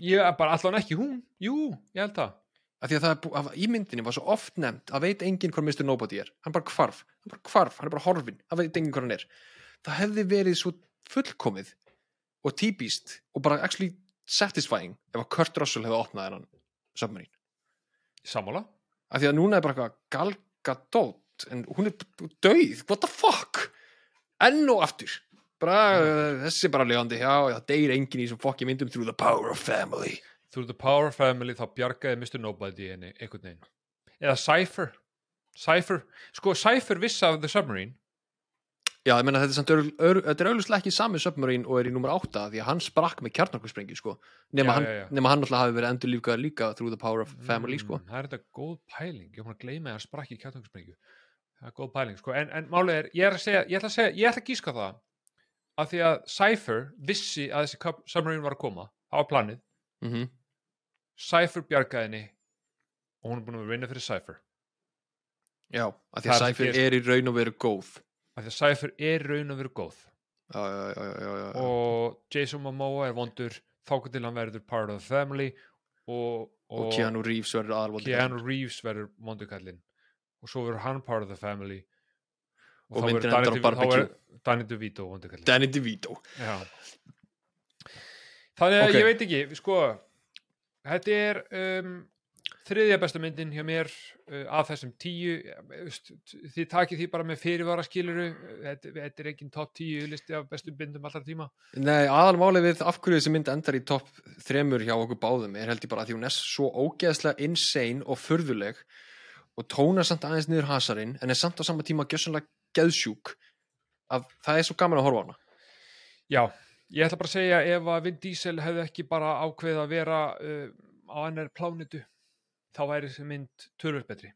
ég er bara allan ekki hún, jú, ég held það. Af því að það er bú, að í myndinni var svo oft nefnt að veit enginn hvað Mr. Nobody er. Hann bara hvarf, hann bara hvarf, hann er bara horfin það veit enginn hvað hann er. Það hefði verið svo fullkomið og típist og bara actually satisfying ef að Kurt Russell hefði opnað þennan submarine. Sammála, af því að núna er bara eitthvað galgadót en hún er dauð, what the fuck? Enn og aftur. Bara, uh, þessi er bara lifandi. Já, já, deyr enginn í þessum fokki myndum through the power of family. Through the power of family þá bjargaði Mr. Nobody einhvern veginn. Eða Cypher. Cypher, sko Cypher vissi af The Submarine já, ég meina þetta er samt er auðvitað ekki sami submarine og er í nummer 8 því að hann sprakk með kjarnarkvæssprengi sko. nema, Já, já, já. nema hann alltaf hafi verið endur lífgað líka through the power of family sko. Mm, það er þetta góð pæling, ég er búin að gleyma að hann sprakk í kjartangarsprengju það er góð pæling, sko en, en málið er, ég er að segja, ég ætla að segja ég ætla að gíska það að því að Cypher vissi að þessi submarine var að koma var planið, mm -hmm. Cypher bjargaði henni og hún er búin að vinna fyrir Cypher já, af því að er Cypher er raun og veru góð. Og já, já, já, og Jason Momoa er vondur þáka til hann verður part of the family og, og, Keanu Reeves verður aðalvöldi Keanu Reeves verður mondukallinn og svo verður hann part of the family. Og þá DeVito- þá verður Danny DeVito mondukallinn Danny DeVito. Þannig að Ok. ég veit ekki sko, þetta er um, þriðja besta myndin hjá mér uh, af þessum tíu þið takið því bara með fyrirvara skiluru þetta, þetta er ekki top tíu listi af bestu myndum allra tíma. Nei, aðalmálið við af hverju þessi mynd endar í topp þremur hjá okkur báðum er held ég bara að því hún er svo ógeðslega insane og furðuleg og tónar samt aðeins niður hasarinn en er samt á sama tíma gjössanlega geðsjúk. Að það er svo gaman að horfa á hana. Já, ég ætla bara að segja ef að Vin Diesel hefði ekki bara ákveð að vera uh, á annar plánitu þá væri þessi mynd tölvöld betri.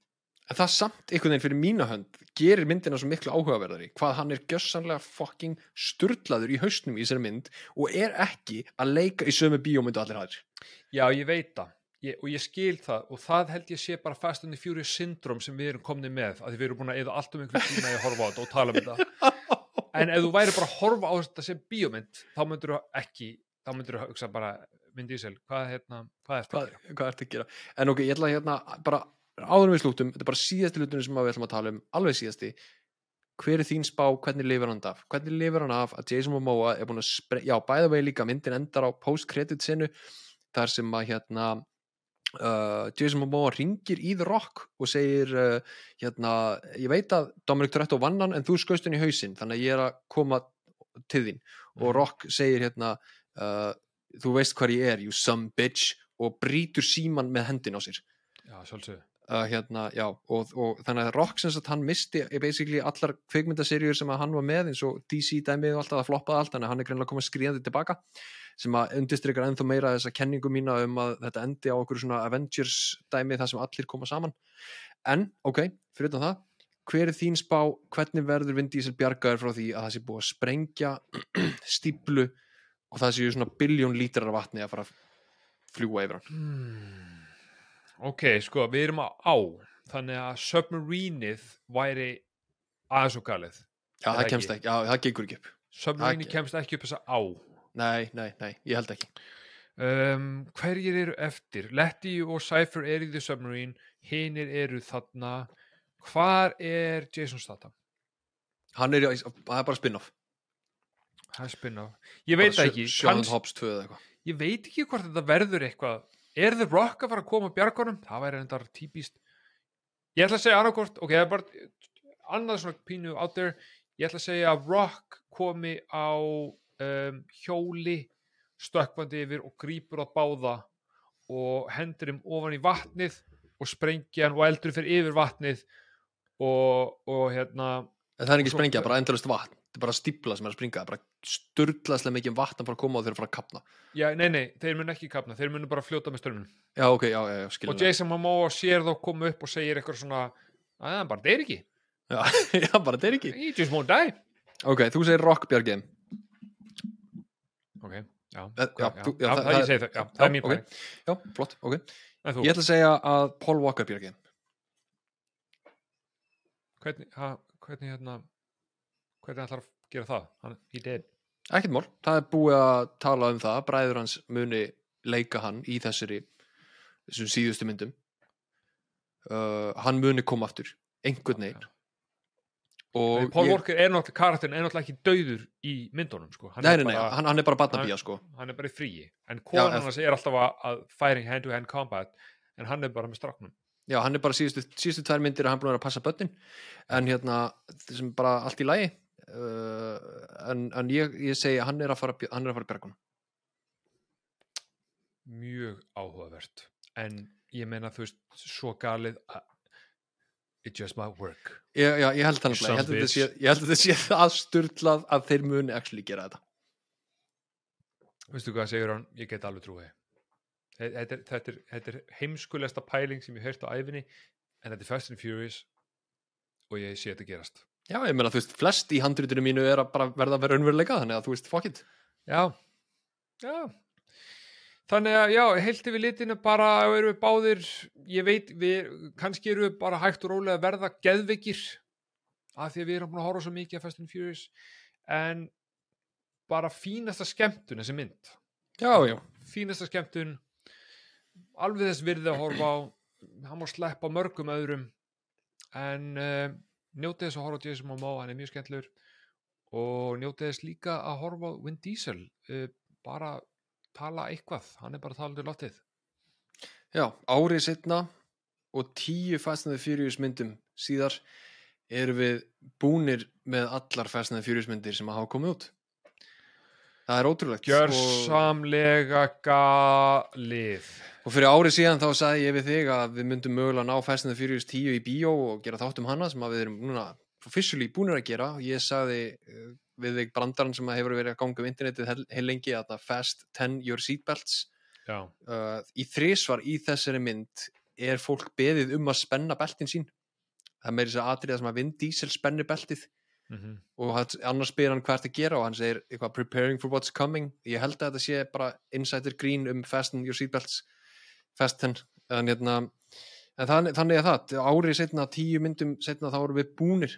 en það samt einhvern veginn fyrir mína hönd gerir myndina svo miklu áhugaverðari hvað hann er gjössanlega fucking sturlaður í hausnum í þessari mynd og er ekki að leika í sömu bíómyndu allir hæðir Já, ég veit það. Ég, og ég skil það. Og það held ég sé bara Fast and the Furious syndrom sem við erum komni með að við erum búin að eða allt um einhverjum tíma að horfa á þetta og tala um þetta. En ef þú væri bara að horfa á þetta sem bíómynd þá myndur þú ekki þá myndur þú hugsa bara Vin Diesel, hvað, hérna, hvað er þetta? hvað ertu að gera en ok, ég ætla að hérna bara áður en við slúttum, þetta er bara síðasti hlutunum sem við ætlum að tala um, alveg síðasti hver er þín spá, hvernig lifir hann af hvernig lifir hann af að Jason Momoa er búin að spre... já, bæða vegi líka, myndin endar á post-credit sinu, þar sem að hérna uh, Jason Momoa ringir í The Rock og segir uh, hérna, ég veit að Dominic Toretto vann hann en þú skaust hann í hausinn þannig að ég er að koma til þín og Mhm. Rock segir hérna uh, þú veist hvar ég er, you some bitch og brýtur síman með hendin á sér. Já, sjálfsögðu. uh, hérna, já, og, og þannig að Rock sem sagt hann misti basically allar kvikmyndaserjur sem að hann var með eins og DC dæmið og alltaf það floppaði allt þannig að hann er greinlega komið skriðandi tilbaka sem að undirstrykar ennþá meira þessa kenningu mína um að þetta endi á okkur svona Avengers dæmi þar sem allir koma saman. En, ok, fyrir utan það hver er þín spá, hvernig verður Vin Diesel bjargaður frá því að það sé búið að sprengja stíplu og það séu svona biljón lítrar af vatni að fara að fljúa yfir hann. Hmm. Ok, sko, við erum á á. Þannig að submarinið væri aðeins og galið. Já, það kemst ekki? já, það gengur ekki upp. Submarinið kemst ekki upp þessa á. Nei, nei, nei, ég held ekki. Um, hverjir eru eftir? Letty og Cypher er í The Submarine. Hinir eru þarna. Hvar er Jason Statham? Hann er, það er bara spin-off spin-off. Ég veit ekki, kanns, Hobbs 2 eða eitthvað. Ég veit ekki hvort þetta verður eitthvað. Er The Rock að fara að koma bjargunum það væri endar típist ég ætla að segja annarkort, ok, það er bara annað svona pínu out there. Ég ætla að segja að Rock komi á um, hjóli stökkvandi yfir og grípur á báða og hendur þeim ofan í vatnið og sprengja hann og eldur fyrir yfir vatnið og, og hérna en það er ekki sprengja, bara endalist vatn. Þetta er bara stípla sem er að springa, bara sturglaslega mikið vatn að koma og þeir fara að kapna já, nei, nei, þeir mun ekki kapna, þeir mun bara fljóta með störnum já, ok, já, já, já, og Jason Momoa sér þá koma upp og segir eitthvað svona að hann bara deyr ekki, já, já, bara er ekki. He just won't die. Ok, þú segir Rock Björgin ok, já, Eh, já, það- það, ég segi það, já, það er mín ok. pæling já, flott, ok. Ég ætla að segja að Paul Walker Björgin hvernig, hvernig hérna hvernig ætlar að gera það? Hann, he did ekkert mál, það er búið að tala um það. Bræður hans muni leika hann í þessari þessum síðustu myndum. Uh, hann muni koma aftur einhvern veginn. Og Paul Walker er náttúrulega, karakterin er náttúrulega ekki dauður í myndunum sko. hann, nei, er nei, nei, bara, hann, hann er bara batnabía sko. hann er bara í fríi. En konan hans er alltaf að, að fighting hand to hand combat en hann er bara með stráknum. Já, hann er bara síðustu, síðustu tvær myndir að hann búin að passa börnin. En hérna, þessum bara allt í lagi uh, en, en ég, ég segi að hann er að fara hann er að fara bergunum mjög áhugavert. En ég meina þú veist svo galið að it just might work. Ég, já, ég held You þannig ég held að bitch. sé, ég held að það þeir muni actually gera þetta. Veistu hvað segir hann, ég get alveg trúið þetta er, þetta er, þetta er heimskulegsta pæling sem ég heyrst á æfinni en þetta er Fast and Furious og ég sé þetta gerast Já, ég meina, þú veist, flest í handritinu mínu er að bara verða að vera unnveruleika, þannig að þú veist, fuck it. já, já þannig að já, heilt yfir litinu bara erum við báðir ég veit, við, kannski erum við bara hægt og rólega að verða geðveikir af því að við erum búin að horfa svo mikið að Fast and Furious en bara fínasta skemmtun þessi mynd Já, já. fínasta skemmtun alveg þess virði að horfa á hann má sleppa mörgum öðrum en uh, njótið þess að horfa á Jason Momoa, hann er mjög skemmtlur og njótið þess líka að horfa á Vin Diesel uh, bara tala eitthvað, hann er bara talandi lottið Já, árið setna og tíu Fast and the Furious myndum síðar erum við búnir með allar Fast and the Furious myndir sem að hafa komið út. Það er ótrúlegt. Og, gjörsamlega galið. Og fyrir árið síðan þá sagði ég við þig að við myndum mögulega ná Fast and the Furious 10 í bíó og gera þáttum hana sem við erum núna officially búnir að gera. Ég sagði eh, við þig brandarann sem hefur verið að ganga um internetið heil, heil lengi að það Fast 10 Your Seatbelts. Já, uh, í þrísvar í þessari mynd er fólk beðið um að spenna beltin sín. Það meiri þess að atriða sem að Vin Diesel spennir beltið mm og hann, annars spyr hann hvað er að gera? Og hann segir eitthvað preparing for what's coming. Ég held að þetta sé bara insider green um fasten your seatbelts fasten en, hérna, en þannig, þannig að það. Árið setna, tíu myndum setna þá erum við búnir.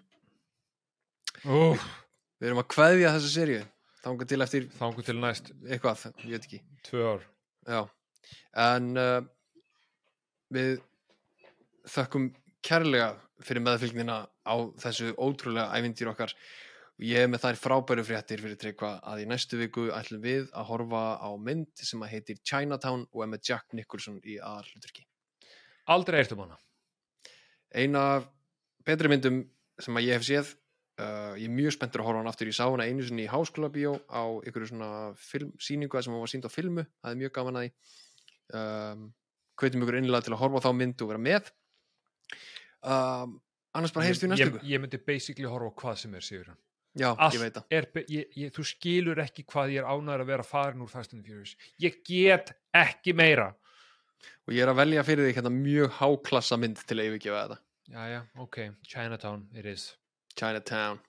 Úf, við erum að kveðja þessa seríu þanga til eftir þangu til næst. eitthvað, ég veit ekki. Tvö ár. Já, en uh, við þökkum kærlega fyrir meðfylgnina á þessu ótrúlega ævindýr okkar. Og ég er með þær frábæru fréttir fyrir tryggva að í næstu viku ætlum við að horfa á mynd sem að heitir Chinatown og er með Jack Nicholson í aðalhluturki. aldrei eirtum hana. Eina betri myndum sem að ég hef séð uh, ég er mjög spenntur að horfa á hann aftur. Ég sá hana einu sinni í háskóla bíó á einhverju svona film, sýningu sem var sínd á filmu. Það er mjög gaman að því. Um, hvetjum ykkur innlega til að horfa á þá mynd og vera með. Um, annars bara heyrstu í næstu ég, ykkur ég myndi basically horfa á hvað sem er sigur já, allt ég veit það. ég, ég, þú skilur ekki hvað ég er ánæður að vera farin úr Fast and Furious. Ég get ekki meira. Og ég er að velja fyrir því hérna mjög háklassa mynd til að yfirgefa þetta. Já já, ok, Chinatown it is. Chinatown